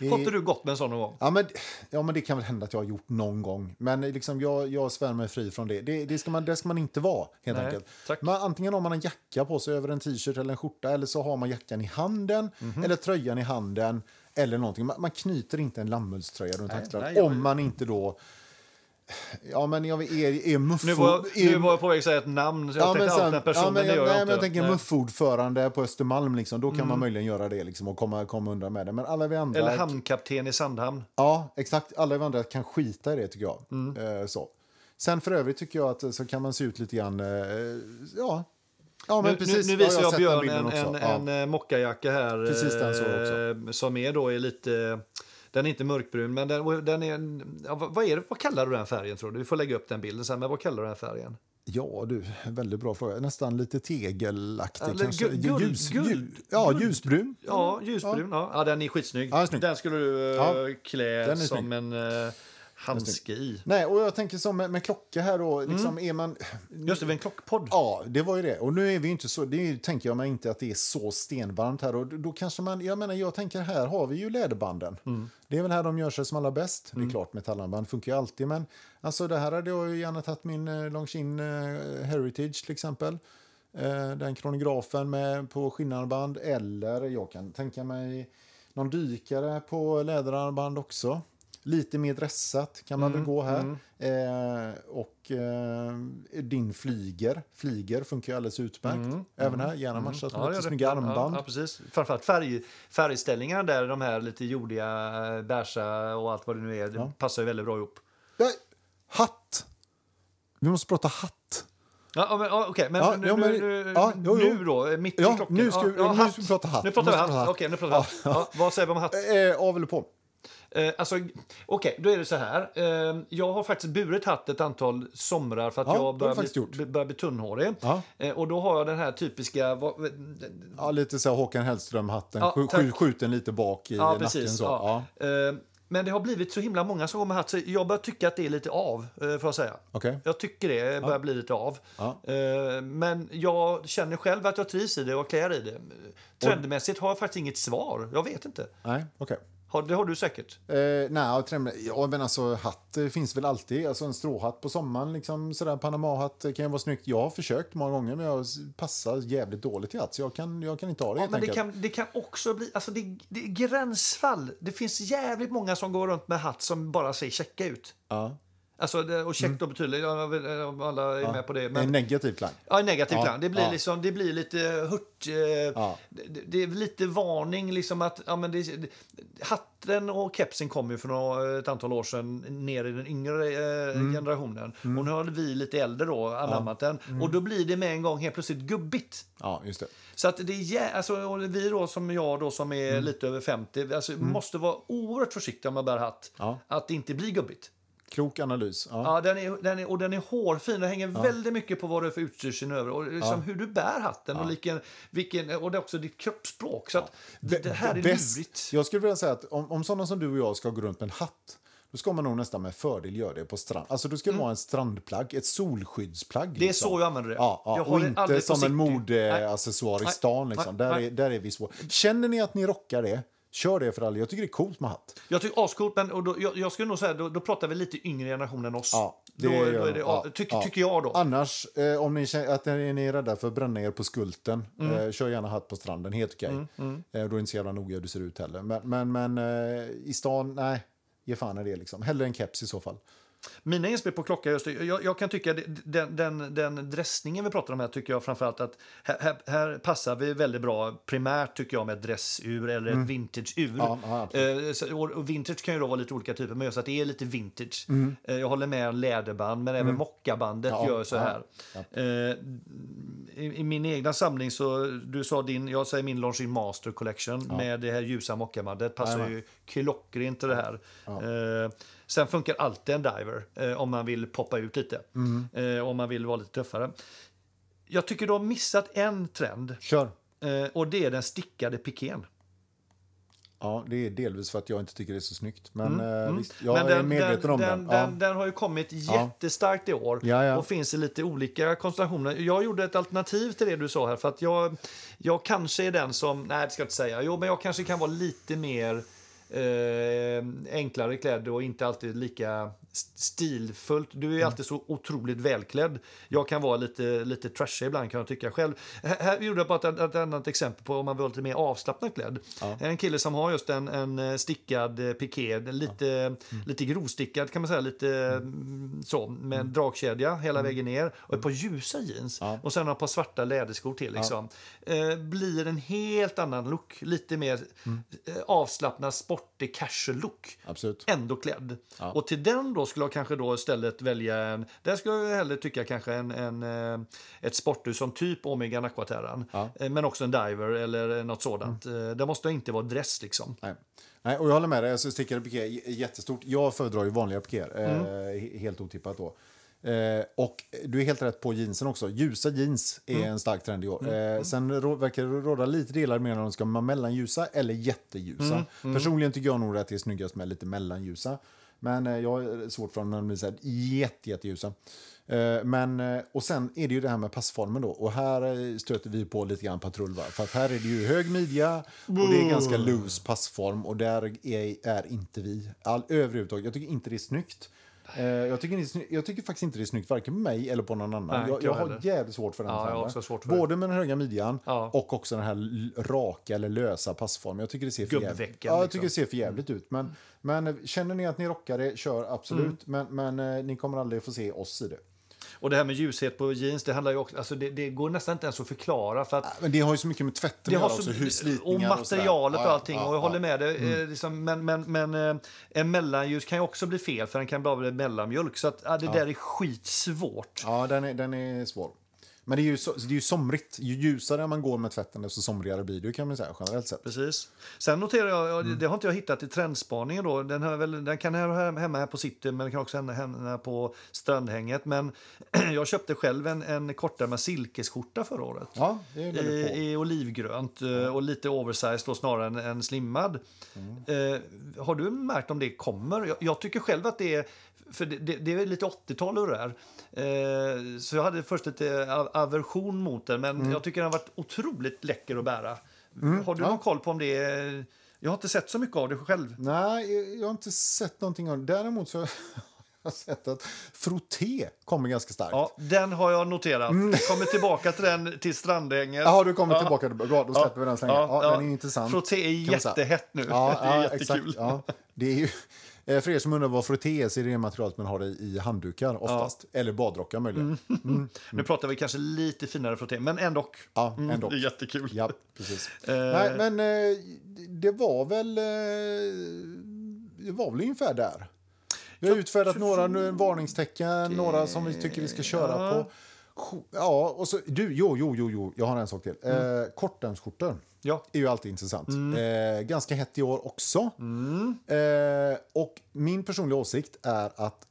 Har inte du gått med en sån någon gång? Ja men, ja, men det kan väl hända att jag har gjort någon gång. Men liksom, jag, jag svär mig fri från det. Det, det, ska, man, det ska man inte vara, helt Nej, enkelt. tack. Man, antingen har man en jacka på sig över en t-shirt eller en skjorta, eller så har man jackan i handen, Mhm. eller tröjan i handen, eller någonting. Man, man knyter inte en lammullströja runt axlarna om man inte då... Ja, men jag är, är muffo... Nu var, jag, nu var jag på väg att säga ett namn, så jag Ja, tänkte sen, allt den personen, ja, men jag, jag nej, inte. men jag tänker Nej. muffordförande på Östermalm, liksom, då kan man möjligen göra det liksom, och komma, komma undan med det. Men alla vi andra... Eller hamnkapten i Sandhamn. Ja, exakt. Alla vi andra kan skita i det, tycker jag. Mm. Eh, så. Sen för övrigt tycker jag att eh, så kan man se ut lite grann... Eh, ja. ja, men Nu, precis. nu, nu visar jag den Björn en, också. en, Ja. en, eh, mockajacka här. Precis den så eh, Som är då är lite... Den är inte mörkbrun, men den, den är... Ja, vad, är det, vad kallar du den färgen tror du? Vi får lägga upp den bilden sen, men vad kallar du den färgen? Ja, du. Väldigt bra fråga. Nästan lite tegelaktig Eller kanske. gu- guld- ljus, guld- ljus, ja, ljusbrun. Ja, ljusbrun. Ja. Ja, den är skitsnygg. Ja, snygg. Den skulle du eh, Ja, klä den är som en uh, handske i. Nej, och jag tänker som med, med klocka här då. Mm. Liksom är man... Just det, vi är en klockpodd. Ja, det var ju det. Och nu är vi inte så, det tänker jag mig inte att det är så stenvarmt här. Och då- kanske man, jag menar, jag tänker här har vi ju läderbanden. Mm. Det är väl här de gör sig som allra bäst. Det är klart, metallarmband funkar ju alltid. Men alltså det här hade jag ju gärna tagit min eh, Longines eh, Heritage till exempel. Eh, den kronografen med på skinnarmband. Eller jag kan tänka mig någon dykare på läderarmband också. Lite mer dressat kan man väl gå här. Eh, och eh, din flyger. Flyger funkar ju alldeles utmärkt. Även här, gärna matchat med Mm. Ja, lite snygga armband. Ja, ja, precis. Framförallt färg, färgställningarna där, de här lite jordiga, eh, beiga och allt vad det nu är, det passar ju väldigt bra ihop. Hatt! Vi måste prata hatt. Ja, ja, men, ja, okej, men, Ja, nu, ja, men- nu, ja, jo, jo. nu då, mitt Ja, i klockan. nu ska vi- ja, nu ska vi prata hatt. Nu pratar vi hatt. Okej, nu pratar vi hatt. Ja, vad säger vi om hatt? Eh, av eller på? Eh, alltså, Okej, då är det så här. Eh, jag har faktiskt burit hatt ett antal somrar för att Ja, jag börjar bli, börjar bli tunnhårig. Ja. Eh, och då har jag den här typiska... Vad, Ja, lite så här Håkan Hellström-hatten. Ja, Skj- skjuten lite bak i ja, nacken. precis. Så. Ja. Ja. Eh, men det har blivit så himla många som går med hatt så jag börjar tycka att det är lite av, eh, får jag säga. Okej. Jag tycker det börjar bli lite av. Ja. Eh, Men jag känner själv att jag trivs i det och klär i det. Trendmässigt har jag faktiskt inget svar. Jag vet inte. Nej, okej. Har- Det har du säkert. Eh, nej, ja, men alltså hatt eh, finns väl alltid. Alltså en stråhatt på sommaren, liksom sådär Panama-hatt eh, kan ju vara snyggt. Jag har försökt många gånger, men jag passar jävligt dåligt till hatt, så jag kan, jag kan inte ha det Ja, men det kan, det kan också bli... Alltså det, det är gränsfall. Det finns jävligt många som går runt med hatt som bara ser checka ut. Ja. Alltså, det, och check då betyder, ja, vet om alla är med på det. En Men, negativ klang. ja, en negativ Ja, klang. Det blir, ja. liksom, det blir lite hurt. Eh, Ja. det, det är lite varning liksom att ja, men det, hatten och kepsen kom ju för några, ett antal år sedan ner i den yngre eh, Mm. generationen. Och nu har vi lite äldre då anammat den. Mm. Och då blir det med en gång helt plötsligt gubbigt. Ja, just det. Så att det är, alltså, vi då som jag då som är Mm. lite över 50, alltså, måste vara oerhört försiktiga om man bär hatt. Ja. Att det inte blir gubbigt. Klok analys. Ja. Ja, den är, den är, och den är hårfin. Det hänger väldigt mycket på vad du är för utstyrsel över. Och liksom hur du bär hatten och, vilken, vilken, och det är också ditt kroppsspråk. Så att det, här är Bäst- lurigt. Jag skulle vilja säga att om, om sådana som du och jag ska gå runt med en hatt då ska man nog nästan med fördel göra det på strand. Alltså då ska det vara en strandplagg, ett solskyddsplagg. Mm. Det är liksom. så jag använder det. Ja, ja. Och inte som en modeaccessoar i stan. Liksom. Nej. Där, Nej. är, där är vi svåra. Känner ni att ni rockar det, kör det för alla. Jag tycker det är coolt med hatt. Jag tycker ascoolt, men och då, jag, jag skulle nog säga då, då pratar vi lite yngre generation än oss. Ja, det då, då är det, Ja, tyck, ja. tycker jag då. Annars, eh, om ni känner att ni är rädda för att bränna er på skulten, Mm. eh, kör gärna hatt på stranden. Helt okej. Eh, då är det inte så jävla noga hur du ser ut heller. Men, men, men eh, i stan, nej. Ge fan i det liksom. Hellre en keps i så fall. Mina inspel på klocka, just det, jag, jag kan tycka den, den, den dressningen vi pratar om här tycker jag framförallt att här, här, här passar vi väldigt bra primärt tycker jag med ett dressur eller ett vintageur. Mm. Ja, ja, eh, så, och, vintage kan ju då vara lite olika typer, men just att det är lite vintage. Mm. Eh, jag håller med om läderband, men även mockabandet Ja, gör så här. Eh, i, I min egna samling så, du sa din, jag säger min Longines Master Collection med det här ljusa mockabandet passar ju klockrent till det här. Sen funkar alltid en diver eh, om man vill poppa ut lite. Eh, om man vill vara lite tuffare. Jag tycker du har missat en trend Kör. eh, och det är den stickade pikén. Ja, det är delvis för att jag inte tycker det är så snyggt. Men eh, visst, jag Mm, Men är medveten om den, den. Ja. Den, den har ju kommit jättestarkt i år Ja, ja. och finns i lite olika konstellationer. Jag gjorde ett alternativ till det du sa här för att jag, jag kanske är den som, nej det ska jag inte säga, jo men jag kanske kan vara lite mer eh, enklare klädd och inte alltid lika st- stilfullt. Du är Mm. alltid så otroligt välklädd. Jag kan vara lite, lite trashig ibland kan jag tycka själv. Här, här gjorde jag bara ett, ett annat exempel på om man vill lite mer avslappnad klädd. En kille som har just en, en eh, stickad eh, piké, lite, Mm. lite grovstickad kan man säga, lite mm, så, med en dragkedja hela vägen ner och ett par ljusa jeans Mm. Ja. och sen ett par svarta läderskor till. Liksom. Eh, blir en helt annan look, lite mer Mm. eh, avslappnad, sportig, casual look Absolut. ändå klädd. Ja. Och till den då skulle jag kanske då istället välja en, där skulle jag hellre tycka kanske en, en, eh, ett sporthus som typ Omega Aquaterran. Ja. Eh, Men också en diver eller något sådant. Mm. Det måste inte vara dress liksom. Nej. Nej, och jag håller med dig. Alltså, stickade piké är jättestort. Jag föredrar ju vanliga pikéer. Eh, Mm. he- helt otippat då. Eh, och du är helt rätt på jeansen också. Ljusa jeans är Mm. en stark trend i år. Eh, sen rå, verkar det råda lite delar med om de ska vara mellanljusa eller jätteljusa. Mm. Personligen tycker jag nog att det är snyggast med lite mellanljusa. Men eh, jag är svårt för när de blir så här jätte, jätteljusa. Eh, men, eh, och sen är det ju det här med passformen då. Och här stöter vi på lite grann patrull. Va? För att här är det ju hög midja och det är ganska loose passform. Och där är, är inte vi. All, överhuvudtaget. Jag tycker inte det är snyggt. Eh, jag, tycker inte, jag tycker faktiskt inte det är snyggt varken på mig eller på någon annan. Nej, jag jag har jävligt svårt för den Ja, svårt för. Både med den höga midjan Ja. och också den här raka eller lösa passformen. Jag tycker det ser för jävligt, ja, jag liksom. tycker det ser för jävligt ut. Men, men eh, känner ni att ni rockar det, kör absolut. Mm. Men, men eh, ni kommer aldrig få se oss i det. Och det här med ljushet på jeans, det handlar ju också, alltså det, det går nästan inte ens att förklara för att Men det har ju så mycket med tvätten att göra så, också. Hur och slitningar och, materialet och Ja, allting. ja, och jag ja. håller med dig. eh, Liksom, men men, men eh, en mellanljus kan ju också bli fel för den kan bara bli mellanmjölk. Så att, ja, det där är skitsvårt. Ja, den är, den är svår. Men det är, ju så, det är ju somrigt. Ju ljusare man går med tvätten, desto somrigare blir det kan man säga generellt sett. Precis. Sen noterar jag, Mm. det har inte jag hittat i trendspaningen då, den, har väl, den kan höra hemma här på city men den kan också hemma- på strandhänget. Men jag köpte själv en, en kortärmad silkesskjorta förra året. Ja, det är väldigt på. I, I olivgrönt eh, och lite oversized då snarare än, än slimmad. Mm. Eh, har du märkt om det kommer? Jag, jag tycker själv att det är för det, det, det är lite 80-tal och det där. Eh, så jag hade först lite aversion mot den, men jag tycker den har varit otroligt läcker att bära. Har du Mm. ja. någon koll på om det är... Jag har inte sett så mycket av det själv. Nej, jag har inte sett någonting av det. Däremot så har jag sett att frotté kommer ganska starkt. Ja, den har jag noterat. Mm. Kommer tillbaka till den till strandänget. Jaha, du kommer Ja. tillbaka. Bra, då släpper vi den slängen. Ja, Den är intressant. Frotté är jättehett nu. Ja, det är ja jättekul. exakt. Ja. Det är ju, för er som undrar vad frotté är så är det det materialet man har i, i handdukar oftast. Eller badrockar möjligen. Nu pratar vi kanske lite finare frotté, men ändå. Ja, ändå. Det är jättekul. Ja, precis. Eh. Nej, men eh, det var väl... Eh, det var väl ungefär där. Vi har utfärdat några nu- varningstecken, några som vi tycker vi ska köra Ja. på. Ja, och så... Du, jo, jo, jo, jo. Jag har en sak till. Eh, kortärmsskjortor Ja. är ju alltid intressant. Eh, ganska hett i år också. Mm. Eh, och min personliga åsikt är att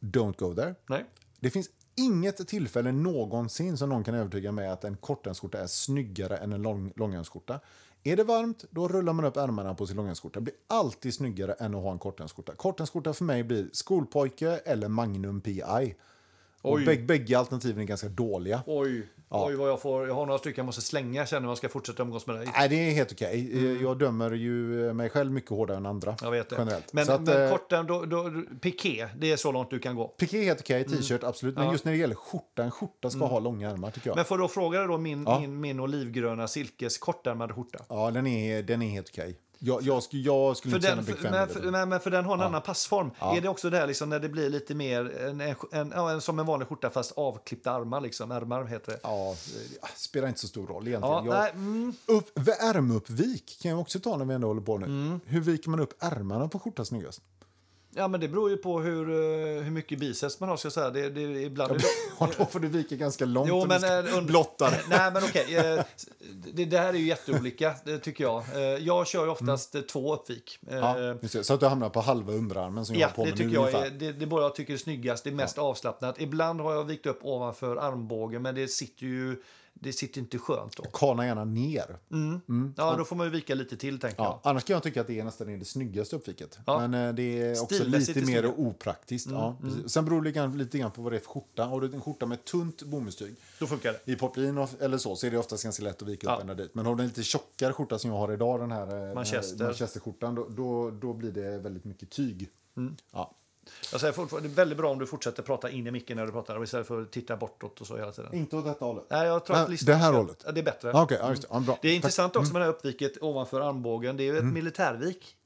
don't go there. Nej. Det finns inget tillfälle någonsin som någon kan övertyga mig att en kortärmsskjorta är snyggare än en lång, långärmsskjorta. Är det varmt, då rullar man upp ärmarna på sin långärmsskjorta. Det blir alltid snyggare än att ha en kortärmsskjorta. Kortärmsskjorta för mig blir skolpojke eller Magnum PI. Och Oj. bägge, alternativen är ganska dåliga. Oj, Ja. oj vad jag får. Jag har några stycken jag måste slänga känner jag ska fortsätta umgås med dig. Nej, det är helt okej. Eh, Jag dömer ju mig själv mycket hårdare än andra. Jag vet det. Generellt. Men, att, men eh, korten, då, då, piké, det är så långt du kan gå. Piké är helt okej, t-shirt absolut. Men Mm. Ja. Mm. just när det gäller skjorta, en skjorta ska ha långa ärmar tycker jag. Men får då fråga dig då min, Ja. min, min olivgröna silkes kortärmade skjorta. Ja, den är, den är helt okej. Jag, jag, skulle, jag skulle inte känna den, för, bekväm men, för, men, men för den har en annan passform. Ja. Är det också där liksom när det blir lite mer en, en, en, ja, en, som en vanlig skjorta fast avklippta armar liksom. Ärmar heter det. Ja, det spelar inte så stor roll egentligen. Ja, jag, mm, upp, ärmuppvik kan jag också ta när vi ändå håller på nu. Mm. Hur viker man upp ärmarna på skjortan snyggast? Ja, men det beror ju på hur, eh, hur mycket biceps man har. Ska jag säga. Det, det, ibland är Ja, då får du vika ganska långt Jo, men eh, under- blotta. Nej, men okej. eh, Det, det här är ju jätteolika, det tycker jag. Jag kör ju oftast eh, två uppvik. Mm. Ja. Så att du hamnar på halva underarmen som jag Ja, på det tycker jag är det, det är bara jag tycker är snyggast, det är mest avslappnat. Ibland har jag vikt upp ovanför armbågen, men det sitter ju det sitter inte skönt då. Kana gärna ner. Ja, då får man ju vika lite till, tänker Ja, annars kan jag tycka att det är nästan det snyggaste uppviket. Ja. Men eh, det är också lite mer snyggt. opraktiskt. ja, precis. Sen beror det lite grann, på vad det är för skjorta. Har du en skjorta med tunt bomullstyg jag. Då funkar det. i poplin eller så, så är det oftast ganska lätt att vika Ja. upp ända dit. Men har du en lite tjockare skjorta som jag har idag, den här eh, Manchester. Manchesterskjortan, då, då, då blir det väldigt mycket tyg. Mm. Ja. Jag säger fortfarande, det är väldigt bra om du fortsätter prata in i micken när du pratar istället för att titta bortåt och så hela tiden. Inte åt detta hållet. Nej, jag tror att listan det här hållet? Ja, det är bättre. Ah, Okej, ja, just det. Ja, bra. Det är Tack. intressant också med det här uppviket ovanför armbågen. Det är ju Mm. ett militärvik.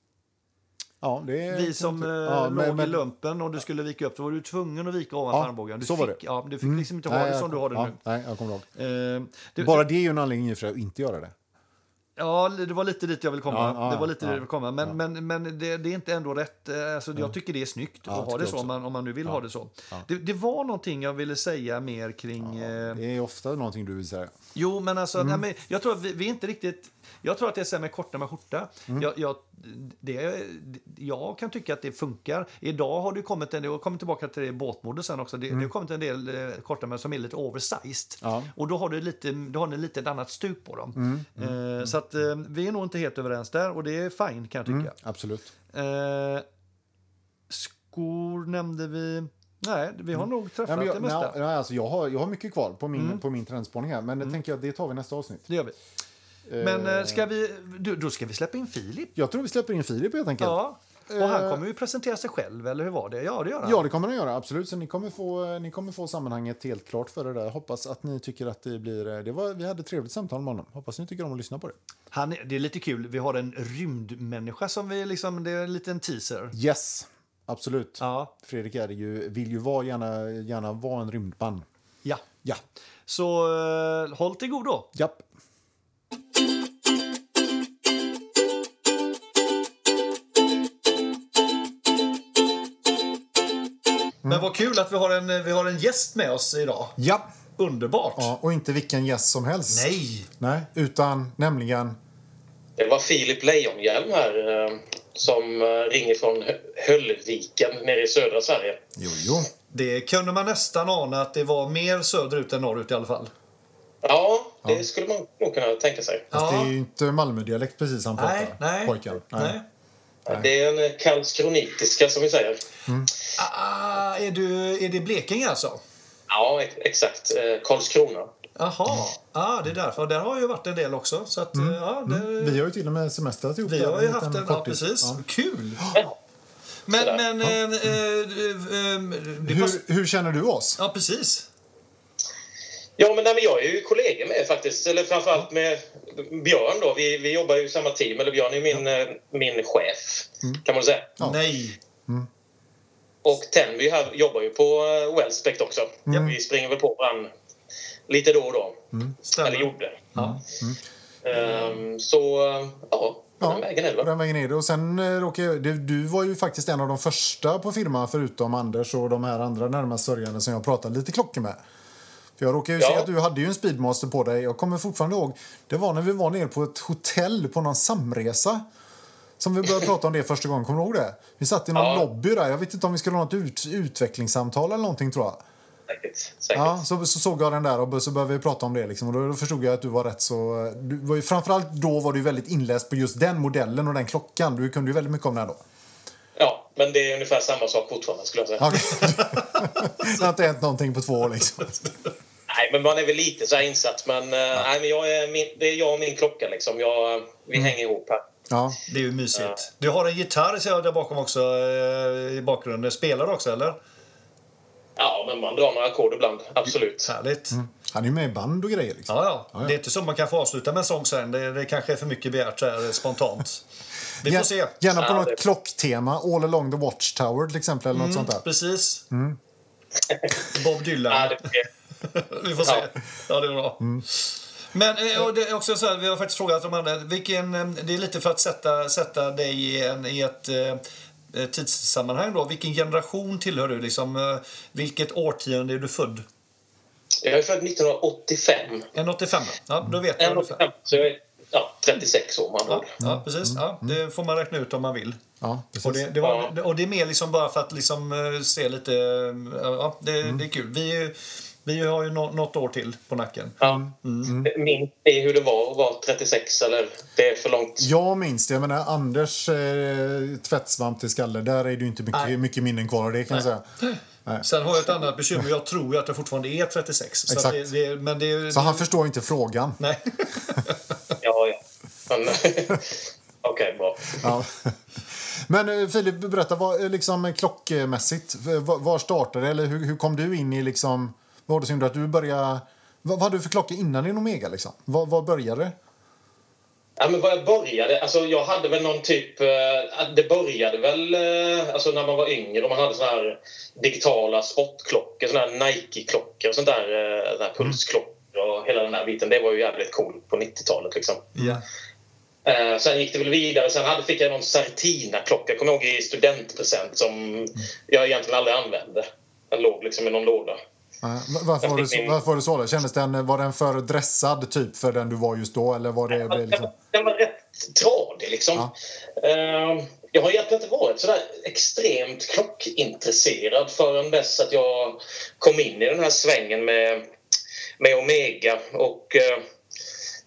Ja, det är, Vi som eh, ja, låg men- i men- lumpen, om du skulle vika upp så var du tvungen att vika ovanför Ja, armbågen. Du så var fick, det. Mm. Ja, du fick liksom inte ha Nej, det som du kom- har det ja, nu. Nej, jag kommer ihåg. Eh, det, Bara det är ju en anledning för att inte göra det. Ja, det var lite dit jag vill komma. Ja, ja, det var lite ja, dit jag vill komma. Men, men, men det, det är inte ändå rätt. Eh, Alltså, Jag tycker det är snyggt Ja, att ha det så, om man, om man nu vill ha det så. Det, det var någonting jag ville säga mer kring... eh, Det är ofta någonting du vill säga. Jo, men alltså, Mm. nej, men jag tror att vi, vi är inte riktigt... Jag tror att det är med korta med skjorta. Mm. Jag, jag, det, jag kan tycka att det funkar. Idag har det kommit en del, och kommer tillbaka till det båtmode sen också, det, det har kommit en del eh, korta med som är lite oversized. Mm. Ja. Och då har du lite, då har ni lite ett annat stuk på dem. Mm. Eh, så att eh, vi är nog inte helt överens där och det är fine kan jag tycka. Absolut. Eh, skor nämnde vi. Nej, vi har nog träffat men jag, det mesta. nej, nej, alltså jag, har, jag har mycket kvar på min, på min trendspaning här, men det tänker jag, det tar vi nästa avsnitt. Det gör vi. Men Eh, eh, ska vi, då, ska vi släppa in Filip. Jag tror vi släpper in Filip helt enkelt. Ja, och han Eh. kommer ju presentera sig själv, eller hur var det? Ja, det gör han. Ja, det kommer han göra. Absolut. Så ni kommer, få, ni kommer få sammanhanget helt klart för det där. Hoppas att ni tycker att det blir... Det var, vi hade ett trevligt samtal med honom. Hoppas ni tycker om att lyssna på det. Han, det är lite kul, vi har en rymdmänniska som vi liksom, det är en liten teaser. Yes, absolut. Ja, Fredrik är ju, vill ju vara, gärna, gärna vara en rymdman. ja. Ja, Så håll till godo. japp. Men vad kul att vi har, en, vi har en gäst med oss idag. Ja. Underbart. ja, och inte vilken gäst som helst. Nej! Nej, utan nämligen... Det var Filip Lejonhjelm här eh, som eh, ringer från Hö- Höllviken nere i södra Sverige. Jo, jo. Det kunde man nästan ana att det var mer söderut än norrut i alla fall. Ja, det skulle man nog kunna tänka sig. Fast Ja. det är ju inte Malmödialekt precis han pratar. Nej, nej. Pojken. Nej. Det är en eh, karlskronitiska som vi säger. Ah, är, du, är det Blekinge alltså? Ja, ex- exakt. Eh, Karlskrona. Jaha, ah, det är därför. Där har ju varit en del också. Så att, ja, det, Vi har ju till och med semestrat ihop. Vi har ju haft en, ja precis. Ja. Kul! Ja. Men, men, eh, eh, eh, det pass, Hur, hur känner du oss? Ja, precis. Ja, men, nej, men jag är ju kollegor med faktiskt. Eller framförallt med Björn då. Vi, vi jobbar ju i samma team. Eller Björn är min, eh, min chef, kan man säga. Ja. Nej. Och Tenby här jobbar ju på eh, Wellspect också. Vi springer väl på varandra lite då och då. Stämmer. Eller gjorde. Ja. Ehm, så, eh, ja. På den vägen är det på väl. den vägen är det. Och sen du, du var ju faktiskt en av de första på firman förutom Anders och de här andra närmast sörjande som jag pratade lite klockor med. För jag råkade ju se Ja. att du hade ju en Speedmaster på dig. Jag kommer fortfarande ihåg, det var när vi var nere på ett hotell på någon samresa. Som vi började prata om det första gången, kommer du ihåg det? Vi satt i någon Ja. lobby där, jag vet inte om vi skulle ha något ut, utvecklingssamtal eller någonting tror jag. Säkert. Säkert. Ja, så, så såg jag den där och så började vi prata om det. Liksom. Och då, då förstod jag att du var rätt så... Du var ju, framförallt då var du väldigt inläst på just den modellen och den klockan. Du kunde ju väldigt mycket om den då. Ja, men det är ungefär samma sak fortfarande skulle jag säga. Ja, okej. det har inte hänt någonting på två år liksom. Nej, men man är väl lite så här insatt. Men, eh, nej, men jag är min, det är jag och min klocka liksom. Jag, vi hänger ihop här. Ja. Det är ju mysigt. Du har en gitarr ser jag där bakom också eh, i bakgrunden. Spelar du också eller? Ja, men man drar några ackord ibland. Absolut. Härligt. Han är ju med i band och grejer. Liksom. Ja, ja. Ja, ja. Det är inte så man kan få avsluta med en sång sen. Det, det kanske är för mycket begärt så här spontant. Vi får se. Gärna på Ja, något det- klocktema. All along the watchtower till exempel. Eller något sånt där. Precis. Bob Dylan. Ja, det, Vi får se. Ja. Ja, det är bra. Men eh, och det är också så här, vi har faktiskt frågat de andra. Vilken, eh, det är lite för att sätta, sätta dig i, en, i ett eh, tidssammanhang. Då. Vilken generation tillhör du? Liksom, eh, vilket årtionde är du född? jag är född 1985. En 85? Ja, då vet jag En ungefär. 85, så jag är 36 år andra Ja, ja, precis. Ja, det får man räkna ut om man vill. Ja, precis. Och det, det, var, Ja. och det är mer liksom bara för att liksom eh, se lite... eh, Ja, det, det är kul. Vi, vi har ju nå, något år till på nacken. Ja. Minns ni hur det var att vara 36? Eller det är för långt? Jag minns det. Jag menar, Anders eh, tvättsvamp till skalle, där är det ju inte mycket, Nej. mycket minnen kvar av det kan jag säga. Sen har jag ett annat bekymmer. Jag tror ju att jag fortfarande är 36. Så det, det, men det, Så det, han förstår inte frågan. Nej. Men, Okej, bra. Ja. Men eh, Filip, berätta vad, eh, liksom, eh, klockmässigt. Var, var startade det? Eller hur, hur kom du in i... Liksom, var det att du började... Vad, vad hade du för klocka innan din Omega? Liksom? Var, var började det? Ja, men vad jag började, alltså jag hade väl någon typ, det började väl alltså när man var yngre och man hade såna här digitala sportklockor, såna här Nike-klockor och sånt där, såna här pulsklockor och hela den där biten. Det var ju jävligt coolt på 90-talet liksom. Ja. Eh, sen gick det väl vidare. Sen hade, fick jag någon Certina-klocka, kommer jag ihåg, i studentpresent som jag egentligen aldrig använde. Den låg liksom i någon låda. Eh, Varför var, så- varför var det så? Då? Kändes den, var den för dressad typ för den du var just då? Eller var det, det Den, liksom... den var rätt tradig liksom. Ja. Eh, jag har egentligen inte varit så där extremt klockintresserad förrän dess att jag kom in i den här svängen med, med Omega. Och eh,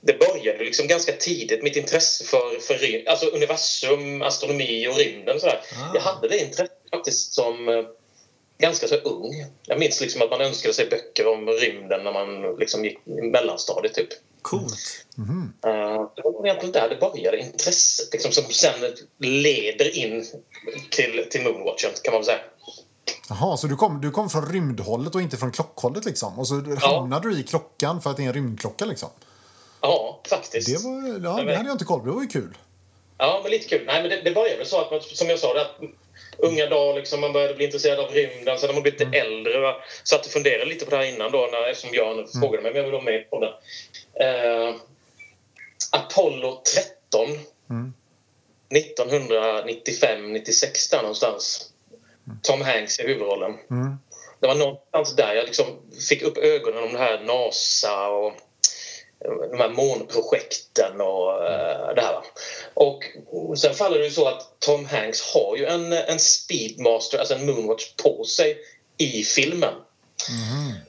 det började liksom ganska tidigt, mitt intresse för, för alltså universum, astronomi och rymden. Så där. Ah. Jag hade det intresset faktiskt som eh, ganska så ung. Jag minns liksom att man önskade sig böcker om rymden när man liksom gick i mellanstadiet. Typ. Coolt. Eh, det var egentligen där det började, intresset liksom, som sen leder in till, till Moonwatchen, kan man väl säga. Jaha, så du kom, du kom från rymdhållet och inte från klockhållet liksom? Och så hamnade du i klockan för att det är en rymdklocka liksom? Ja, faktiskt. Det, var, ja, det hade jag inte koll på. Det var ju kul. Ja, men lite kul. Nej, men det, det började väl så att som jag sa, det, att unga dagar liksom, man började bli intresserad av rymden. Sen när man blev lite äldre, jag satt och funderade lite på det här innan då, när, eftersom Björn frågade mig om jag ville vara med på det. Eh, Apollo 13, 1995-96 där någonstans. Tom Hanks i huvudrollen. Det var någonstans där jag liksom fick upp ögonen om det här NASA och de här månprojekten och eh, det här. Och sen faller det ju så att Tom Hanks har ju en, en Speedmaster, alltså en Moonwatch, på sig i filmen.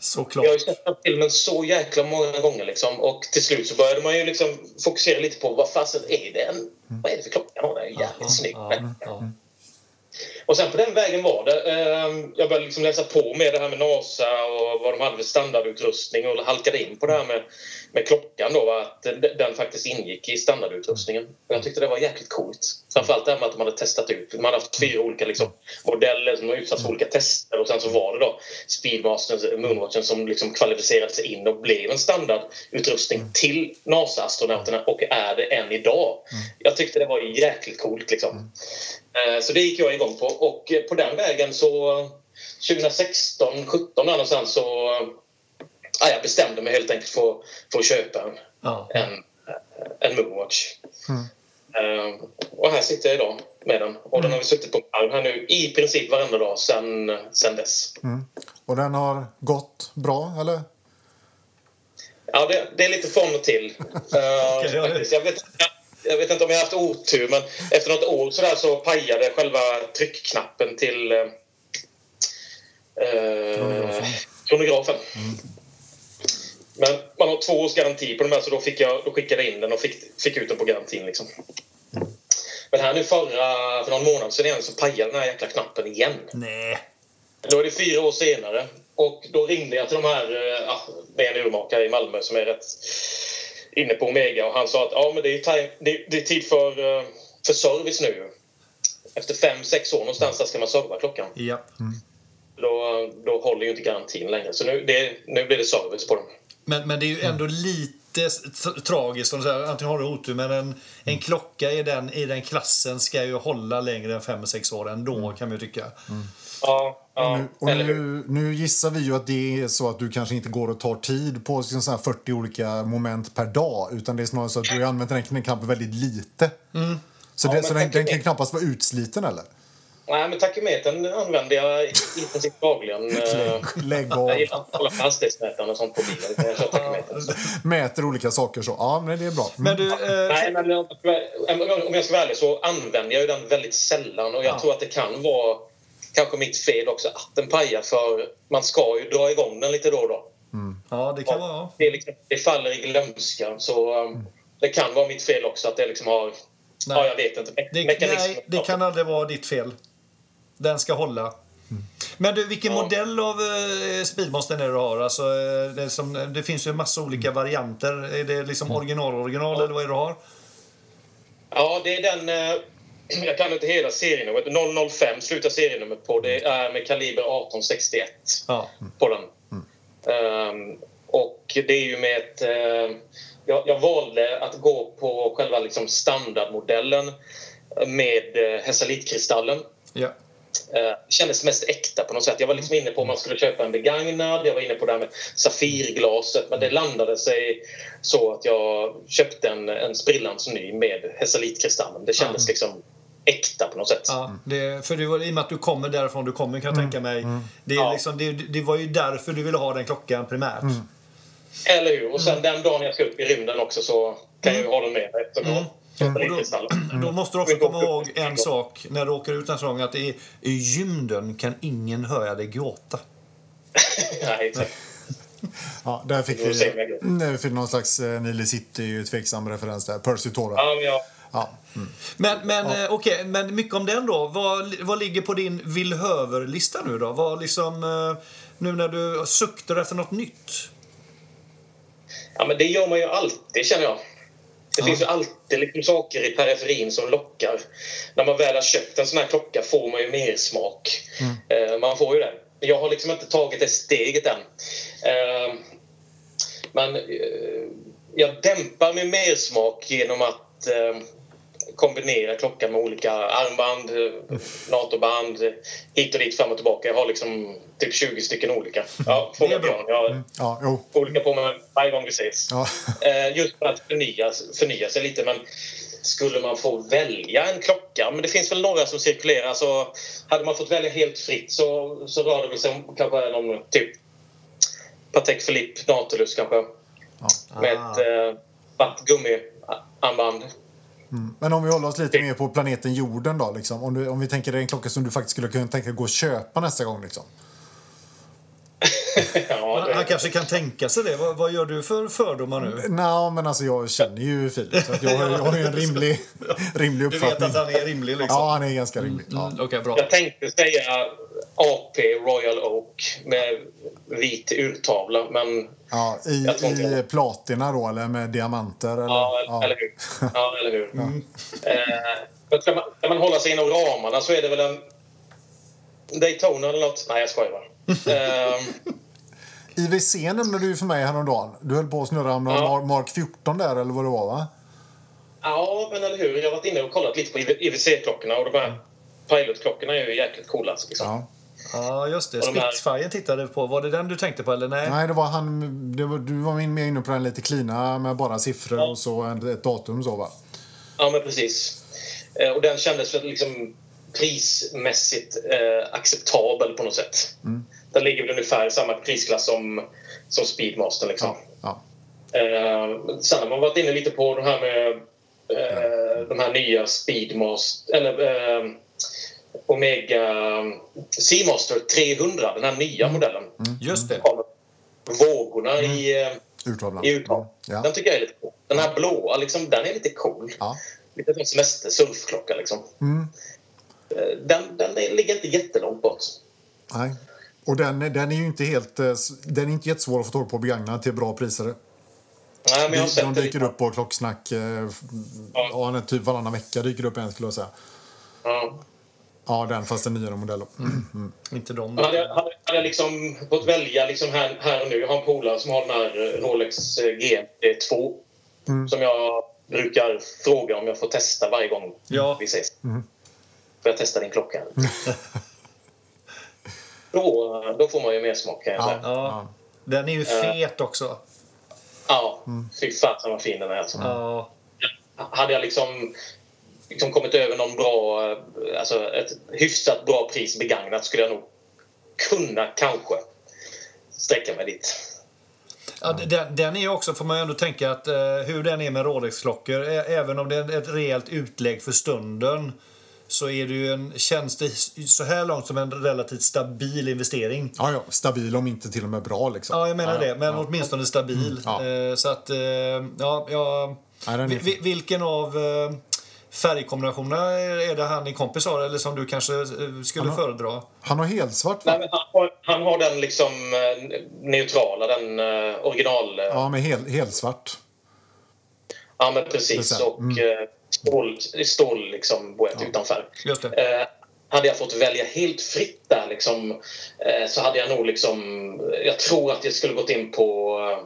Såklart. Jag har ju sett den filmen så jäkla många gånger liksom. och till slut så började man ju liksom fokusera lite på vad fasen är det? En, vad är det för klocka han har? Den är jävligt snygg. Ja, ja. Och sen på den vägen var det. Eh, jag började liksom läsa på med det här med NASA och vad de hade för standardutrustning och halkade in på det här med, med klockan då, att den faktiskt ingick i standardutrustningen. Och jag tyckte det var jäkligt coolt. Framförallt det här med att de hade testat ut. De hade haft fyra olika liksom, modeller som var utsatt för olika tester och sen så var det då Speedmasters, Moonwatchen som liksom kvalificerade sig in och blev en standardutrustning till NASA-astronauterna och är det än idag. Jag tyckte det var jäkligt coolt liksom. Eh, Så det gick jag igång på och eh, på den vägen så 2016, 17 någonstans så ja, jag bestämde mig helt enkelt för, för att köpa en, Ja. en, en Moonwatch. Eh, och här sitter jag idag med den. Och den har vi suttit på arm här nu i princip varenda dag sen, sen dess. Och den har gått bra, eller? Ja, det, det är lite från och till. Eh, faktiskt. jag, vet, jag, jag vet inte om jag har haft otur, men efter något år så, där så pajade själva tryckknappen till eh, Kronografen. kronografen. Men man har två års garanti på de här så då, fick jag, då skickade jag in den och fick, fick ut den på garantin. Liksom. Men här nu förra, för någon månad sedan igen så pajade den här jäkla knappen igen. Nej. Då är det fyra år senare. Och då ringde jag till de här, eh, ja, det är en urmakare i Malmö som är rätt inne på Omega och han sa att ja, men det, är time, det, det är tid för, eh, för service nu. Efter fem, sex år någonstans där ska man serva klockan. Ja. Då, då håller ju inte garantin längre. Så nu, det, nu blir det service på dem. Men, men det är ju ändå lite s- t- tragiskt. Som du säger, antingen har du otur, men en, en klocka i den, i den klassen ska ju hålla längre än 5-6 år ändå, kan man ju tycka. Ja, ja Nu, och eller hur? nu, nu gissar vi ju att det är så att du kanske inte går och tar tid på liksom så här 40 olika moment per dag. Utan det är snarare så att du har använt den knappen väldigt lite. Så, Ja, det, så den, den kan knappast vara utsliten eller? Nej, men takymetern använder jag i i princip dagligen. Eh, Lägg av. Jag gillar att hålla på hastighetsmätaren och sånt på bilen. Mäter olika saker så. Ja, men det är bra. Men du, eh, Nej, men om jag ska vara ärlig så använder jag ju den väldigt sällan och jag Ja. tror att det kan vara kanske mitt fel också att den pajar för man ska ju dra igång den lite då och då. ja, det kan vara... Det, liksom, det faller i glömska så um, det kan vara mitt fel också att det liksom har... Nej. Ja, jag vet inte. Me- Det, nej, det kan aldrig vara ditt fel. Den ska hålla. Men du, vilken Ja. modell av eh, Speedmaster är det du har? Alltså, eh, det, som, det finns ju en massa olika varianter. Är det liksom original original eller vad är det du har? Ja, det är den... eh, Jag kan inte hela serienumret. 005 slutar serienumret på. Det är med kaliber 1861 Ja. på den. Ehm, och det är ju med ett... eh, jag, jag valde att gå på själva liksom standardmodellen med uh, Hesalitkristallen. ja. Eh, Det kändes mest äkta på något sätt. Jag var liksom inne på om man skulle köpa en begagnad. Jag var inne på det här med Safirglaset. Men det landade sig så att jag köpte en, en sprillans ny med Hesalitkristallen. Det kändes liksom äkta på något sätt. Ja, det, för det var, I och med att du kommer därifrån du kommer kan jag tänka mig. Det, är Ja. liksom, det, det var ju därför du ville ha den klockan primärt. Eller hur? Och sen den dagen jag ska upp i rymden också så kan jag ju ha den med mig. har Hesalitkristallen. Då måste du också komma ihåg en sak när du åker ut en sån att i, i gymden kan ingen höra dig gråta. Nej, exakt. Ja, där fick Vi där fick någon slags eh, Nile City tveksam referens där. Percy Tora. Ja, men Ja. Men, men, eh, okej, men mycket om den då. Vad, vad ligger på din villhöver-lista nu då? Vad liksom, eh, nu när du suktar efter något nytt? Ja, men det gör man ju alltid, känner jag. Det finns ju alltid liksom saker i periferin som lockar. När man väl har köpt en sån här klocka får man ju mer smak. Eh, man får ju det. Jag har liksom inte tagit det steget än. Men jag dämpar min mersmak genom att eh, kombinera klockan med olika armband, NATO-band, hit och dit, fram och tillbaka. Jag har liksom typ 20 stycken olika. Ja, är fråga. Björn. Jag har Ja, jo. olika på mig varje gång vi ses. Ja. Eh, just för att förnya, förnya sig lite. Men skulle man få välja en klocka, men det finns väl några som cirkulerar. Så hade man fått välja helt fritt så, så rör det väl sig om kanske någon typ Patek Philippe Nautilus kanske. Med Ah. ett eh, vatt gummiarmband. Men om vi håller oss lite mer på planeten jorden då. Liksom. Om, du, om vi tänker dig en klocka som du faktiskt skulle kunna tänka gå och köpa nästa gång. Liksom. ja, han det, kanske kan tänka sig det. Vad, vad gör du för fördomar nu? Nå, men alltså jag känner ju Filip. Så att jag, har- jag har ju en rimlig, rimlig Du vet uppfattning. att han är rimlig liksom? Ja, han är ganska rimlig. Ja. Mm, Okej, bra. jag tänkte säga AP Royal Oak med vit urtavla, men Ja, i, I platina då, eller med diamanter? Eller? Ja, ja. eller hur. Ja, eller hur. Eh, Men ska, man, ska man hålla sig inom ramarna så är det väl en Daytona eller något. Nej, jag skojar bara. Ehm, IWC nämnde du för mig häromdagen. Du höll på att snurra med Ja. Mar- Mark 14 där, eller vad det var, va? ja, men eller hur. Jag har varit inne och kollat lite på IWC-klockorna och de här Pilot-klockorna är ju jäkligt coola. alltså, Liksom. Ja. Ja, just det. De här- Spitfire tittade du på. Var det den du tänkte på eller nej? Nej, det var han... Det var, du var mer inne på den lite klina med bara siffror Ja. och så en- ett datum så, va? Ja, men precis. Eh, Och den kändes liksom prismässigt eh, acceptabel på något sätt. Den ligger väl ungefär i samma prisklass som, som Speedmaster. Liksom. Ja. Eh, sen har man varit inne lite på det här med eh, de här nya Speedmaster... Eller eh, Omega Seamaster 300, den här nya modellen. Just det. Vågorna i, eh, Urtavlan. i uttag. Ja. Den tycker jag är lite cool. Den här blåa, liksom, den är lite cool. Ja. Lite som semester, surfklocka liksom. Mm. Eh, Den, den ligger inte jättelångt bort. Nej. Och den, den är ju inte helt... eh, Den är inte jättesvår att få tag på begagnad till bra priser. Nej, men jag har De, det dyker lite. upp på klocksnack. eh, Ja, en typ varannan vecka dyker det upp en skulle jag säga. Ja. Ja, den fast den nyare modellen. Inte de. Men Hade jag, hade, hade jag liksom fått välja liksom här, här och nu. Jag har en polare som har den här eh, Rolex eh, GMT2. Mm. Som jag brukar fråga om jag får testa varje gång Ja. vi ses. Mm. Får jag testa din klocka? då, då får man ju mer smak kan jag Ja. säga. Ja. Den är ju fet också. Ja, Mm. fy fasen vad fin den är alltså. Ja. Hade jag liksom, liksom kommit över någon bra, eh, alltså ett hyfsat bra pris begagnat skulle jag nog kunna kanske sträcka mig dit. Ja, den, den är ju också, får man ju ändå tänka att eh, hur den är med Rolex-klockor, även om det är ett rejält utlägg för stunden så är det ju en, känns det så här långt som en relativt stabil investering. Ja, ja, stabil om inte till och med bra liksom. Ja, jag menar ja, det, men ja. åtminstone stabil. ja. Eh, så att, eh, ja, ja Nej, den är vi- vi- Vilken av eh, färgkombinationerna är är det han i kompis har eller som du kanske skulle Han har- föredra? Han har helsvart va? Nej, men han, har, han har den liksom neutrala, den original... Ja, Ja, med hel, helsvart. men precis. Är. Och eh, stål, stål liksom, boett utan färg. Just det. Eh, hade jag fått välja helt fritt där liksom, eh, så hade jag nog liksom... Jag tror att jag skulle gått in på eh,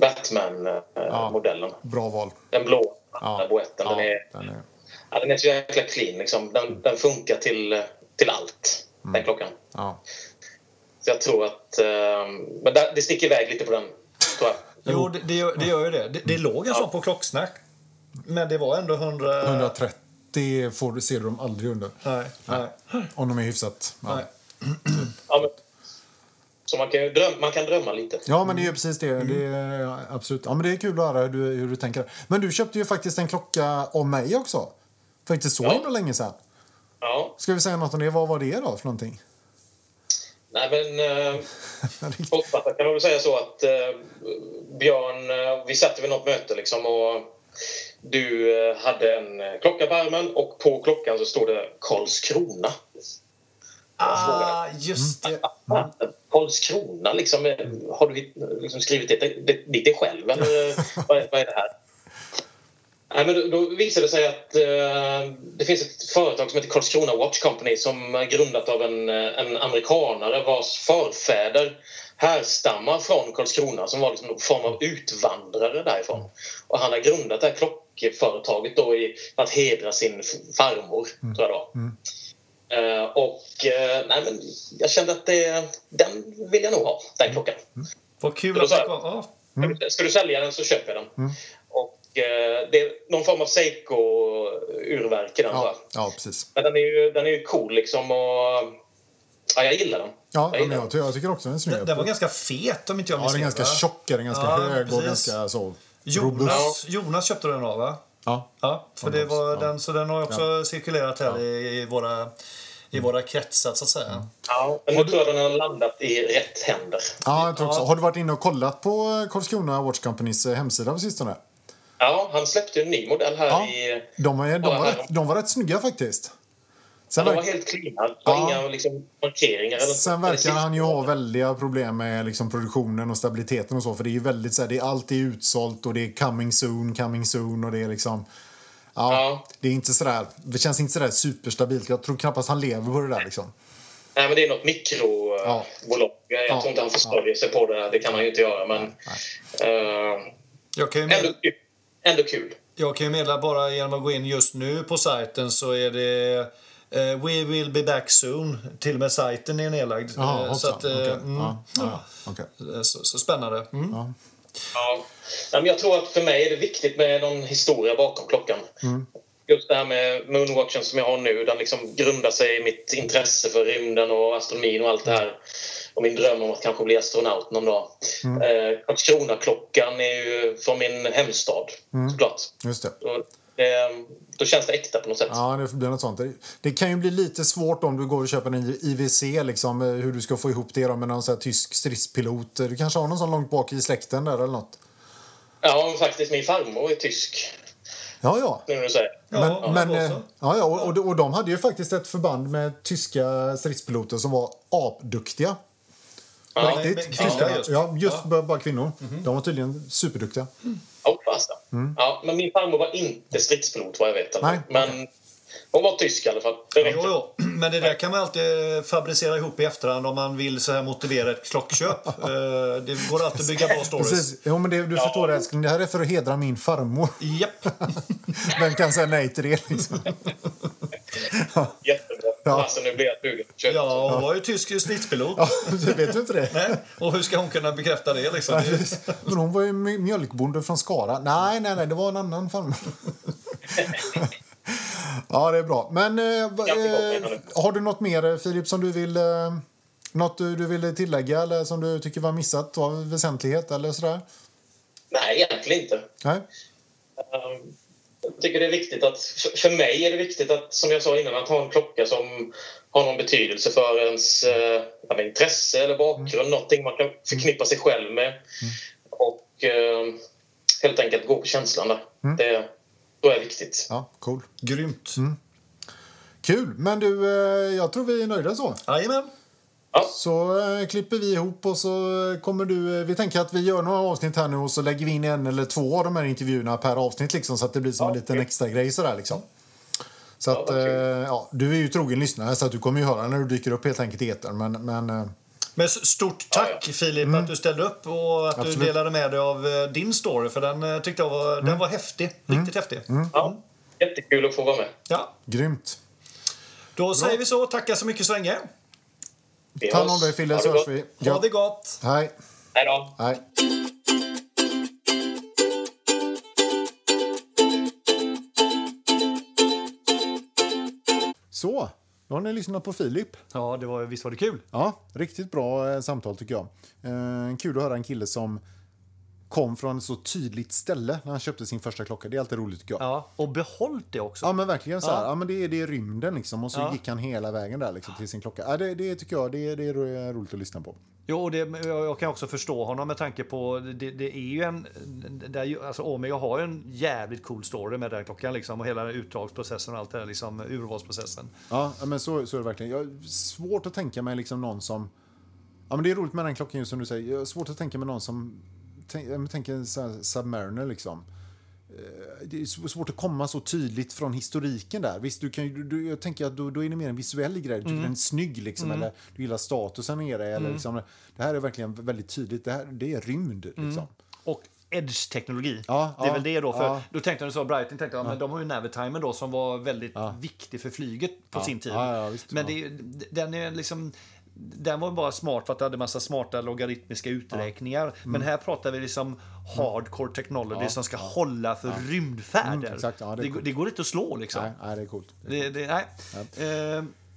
Batman-modellen. Bra val. Den blå Ja. boetten. Ja, Den, är, den är... ja, den är så jäkla clean. Liksom. Den, den funkar till, till allt, den klockan. Ja. Så jag tror att... Eh, men det sticker iväg lite på den, tror jag. Jo, det, det, gör, det gör ju det. Det, det låg en sån på klocksnack. Men det var ändå 100... 130 får, du- ser du dem aldrig under. Nej, nej, Om de är hyfsat. Ja. nej. Ja, men, så man kan, ju drömma, man kan drömma lite. Ja, men det är ju precis det. det är, ja, absolut. Ja, men det är kul att höra hur du, hur du tänker. Men du köpte ju faktiskt en klocka av mig också. För inte så Ja. himla länge sedan. Ja. Ska vi säga något om det? Vad var det då för någonting? Nej, men... Eh, Kortfattat kan man väl säga så att eh, Björn, eh, vi satt vid något möte liksom och du eh, hade en eh, klocka på armen och på klockan så står det Karlskrona. Ah, just det. Ah, Karlskrona, liksom, eh, har du liksom skrivit det, det, dig själv eller vad, är- vad är det här? Nej, men då, visade det sig att eh, det finns ett företag som heter Karlskrona Watch Company som är grundat av en, en amerikanare vars förfäder härstammar från Karlskrona som var liksom någon form av utvandrare därifrån. Och han har grundat det här klockföretaget då i, för att hedra sin farmor, tror jag det var. Eh, och eh, nej, men jag kände att det, den vill jag nog ha, den klockan. Vad kul Då att kom. Ja. Ska du- du sälja den så köper jag den. Och eh, det är någon form av Seiko-urverk i den. Ja, ja precis. Men den är, ju, den är ju cool liksom och... Ja, jag gillar den. Ja, Jag jag, jag tycker också den är snygg. Den, den var ganska fet om inte jag ja, minns den är ganska tjock, den är ganska Ja, hög och precis. ganska så. Jonas, Jonas köpte den av va? Ja. Ja, för det var ja. den, så den har också cirkulerat här i, i, våra, i våra kretsar så att säga. Ja, men nu tror jag den har landat i rätt händer. Ja, jag tror också. Har du varit inne och kollat på Karlskrona Watch Companys eh, hemsida på sistone? Ja, han släppte en ny modell här Ja. i... De, är, de, Ja, var ja. rätt, de var rätt snygga faktiskt. Sen, De var helt cleana. Det Ja. var inga liksom, markeringar. Eller, sen verkar han ju ha väldiga problem med liksom produktionen och stabiliteten och så. För det är ju väldigt så här, det är alltid utsålt och det är coming soon, coming soon och det är liksom... Ja, Ja. Det, är inte sådär, det känns inte sådär superstabilt. Jag tror knappast han lever på det där. Liksom. Nej, men det är något mikrobolag. Jag Ja. tror inte han försörjer sig på det. Det kan han ju inte göra. Men eh, Jag kan ju ändå, ändå kul. jag kan ju meddela bara genom att gå in just nu på sajten så är det eh, We will be back soon. Till och med sajten är nedlagd. Jaha, Eh, så att, eh, Okej. mm, Ja, ja, okej. så, så spännande. Mm. Ja. Nej, men jag tror att för mig är det viktigt med någon historia bakom klockan. Just det här med moonwatchen som jag har nu, den liksom grundar sig i mitt intresse för rymden och astronomin och allt det här. Och min dröm om att kanske bli astronaut någon dag. Mm. Eh, Karlskrona-klockan är ju från min hemstad, såklart. Just det. Och, det, då känns det äkta på något sätt. Ja, det blir något sånt. Det- kan ju bli lite svårt om du går och köper en IVC, liksom, eh, hur du ska få ihop det då, med någon tysk stridspilot. Du kanske har någon sån långt bak i släkten där eller något? Ja, faktiskt min farmor är tysk. Ja, ja. Nu när du säger. Men, Ja, men, då eh, ja, ja och, och de hade ju faktiskt ett förband med tyska stridspiloter som var apduktiga. Ja, riktigt. men just. Ja, just Ja. bara, bara kvinnor. De var tydligen superduktiga. Oh, fasen. Ja, men min farmor var inte stridspilot vad jag vet. Nej, men hon var tysk i alla fall. Det. Jo, jo. Men det där kan man alltid fabricera ihop i efterhand om man vill så här motivera ett klockköp. Eh, det går alltid att bygga bra stories. Precis. Jo, men det, du förstår det, älskling. Det här är för att hedra min farmor. Japp. Vem kan säga nej till det? Liksom? Jättebra. Ja. Alltså, nu blir jag sugen. Ja, hon var ju tysk stridspilot. Ja, du vet du inte det? Nej. Och hur ska hon kunna bekräfta det? Liksom? Det- Men hon var ju mj- mjölkbonde från Skara. Nej, nej, nej, det var en annan farmor. ja, det är bra. Men eh, eh, har du något mer, Filip, som du vill... Eh, något du, du vill tillägga eller som du tycker var missat av väsentlighet eller sådär? Nej, egentligen inte. Nej? Ehm, Jag tycker det är viktigt att, för- mig är det viktigt att, som jag sa innan, att ha en klocka som har någon betydelse för ens eh, intresse eller bakgrund, någonting man kan förknippa sig själv med. Och eh, helt enkelt gå på känslan där. Det jag är viktigt. Ja, cool. Grymt. Kul! Men du, eh, jag tror vi är nöjda så. Jajamän. Så eh, klipper vi ihop och så kommer du... Eh, vi tänker att vi gör några avsnitt här nu och så lägger vi in en eller två av de här intervjuerna per avsnitt liksom, så att det blir som en liten kul. extra grej sådär liksom. Så att, vad eh, kul. ja, du är ju trogen lyssnare så att du kommer ju höra när du dyker upp helt enkelt i etern. Men, men Men stort tack Filip att du ställde upp och att Absolut. du delade med dig av eh, din story. För den eh, tyckte jag var, den var häftig. Riktigt häftig. Ja, jättekul att få vara med. Ja. grymt. Då säger vi så. Tackar så mycket så länge. Ta hand om dig Fille så det hörs vi. Ha det gott. Hej. Hej då. Hej. Så, då har ni lyssnat på Filip. Ja, det var, visst var det kul? Ja, riktigt bra eh, samtal tycker jag. Eh, kul att höra en kille som kom från ett så tydligt ställe när han köpte sin första klocka. Det är alltid roligt tycker jag. Ja, Ja, och behållt det också. men verkligen så här. Ja. Ja. men det, är, det är rymden liksom. Och så Ja. gick han hela vägen där liksom, till sin klocka. Ja, det, det tycker jag det, är- det är roligt att lyssna på. Jo, det, jag kan också förstå honom med tanke på det, det är ju en... Det är ju, alltså Omega har ju en jävligt cool story med den klockan liksom och hela uttagsprocessen och allt det där liksom urvalsprocessen. Ja, ja, men så, så är det verkligen. Jag svårt att tänka mig liksom någon som... Ja, men det är roligt med den klockan just som du säger. Jag svårt att tänka mig någon som... Tänk, jag tänker här Submariner liksom. Eh, Det är så- svårt att komma så tydligt från historiken där. Visst, du kan, du, jag tänker att då, då är det mer en visuell grej. Du tycker den är snygg liksom, eller du gillar statusen i det. Eller, liksom, det här är verkligen väldigt tydligt. Det, här, det är rymd. Liksom. Och Edge-teknologi. Ja, det är ja, väl det då. För ja. Då tänkte du sa Brighton, tänkte jag, men de har ju Navitimer då som var väldigt viktig för flyget på sin tid. Ja, ja, visst, men ja. det, den är liksom... Den var bara smart för att det hade massa smarta logaritmiska uträkningar. Mm. Men här pratar vi liksom hardcore technology som ska hålla för rymdfärder. Mm, exakt, ja, det är det, coolt. det går inte att slå liksom. Nej, nej, det är coolt. Det, det, nej.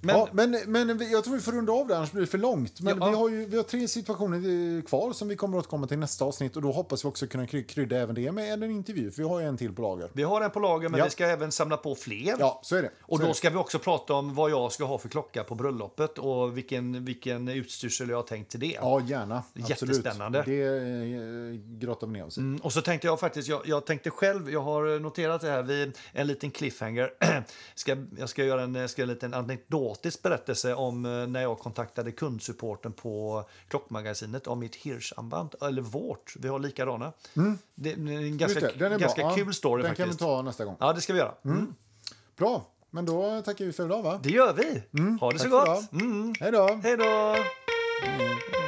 Men, ja, men, men jag tror vi får runda av det, annars blir det för långt. Men Ja. vi, har ju, vi har tre situationer kvar som vi kommer att återkomma till nästa avsnitt. Och då hoppas vi också kunna kry- krydda även det med en intervju, för vi har ju en till på lager. vi har en på lager, men Ja. vi ska även samla på fler. Ja, så är det. Och så då det. ska vi också prata om vad jag ska ha för klocka på bröllopet och vilken, vilken utstyrsel jag har tänkt till det. Ja, gärna. Absolut. Jättespännande. Det eh, grottar vi ner oss i. Mm, och så tänkte jag faktiskt, jag, jag tänkte själv, jag har noterat det här vid en liten cliffhanger. ska, jag ska göra en, ska en liten dramatisk berättelse om eh, när jag kontaktade kundsupporten på Klockmagasinet om mitt Hirscharmband. Eller vårt, vi har likadana. Det är en ganska, det, är ganska bra. kul story Den kan vi faktiskt. ta nästa gång. Ja, det ska vi göra. Mm. Bra, men då tackar vi för idag va? Det gör vi. Ha det så tack för gott. Mm. Hej då! Hej då! Mm.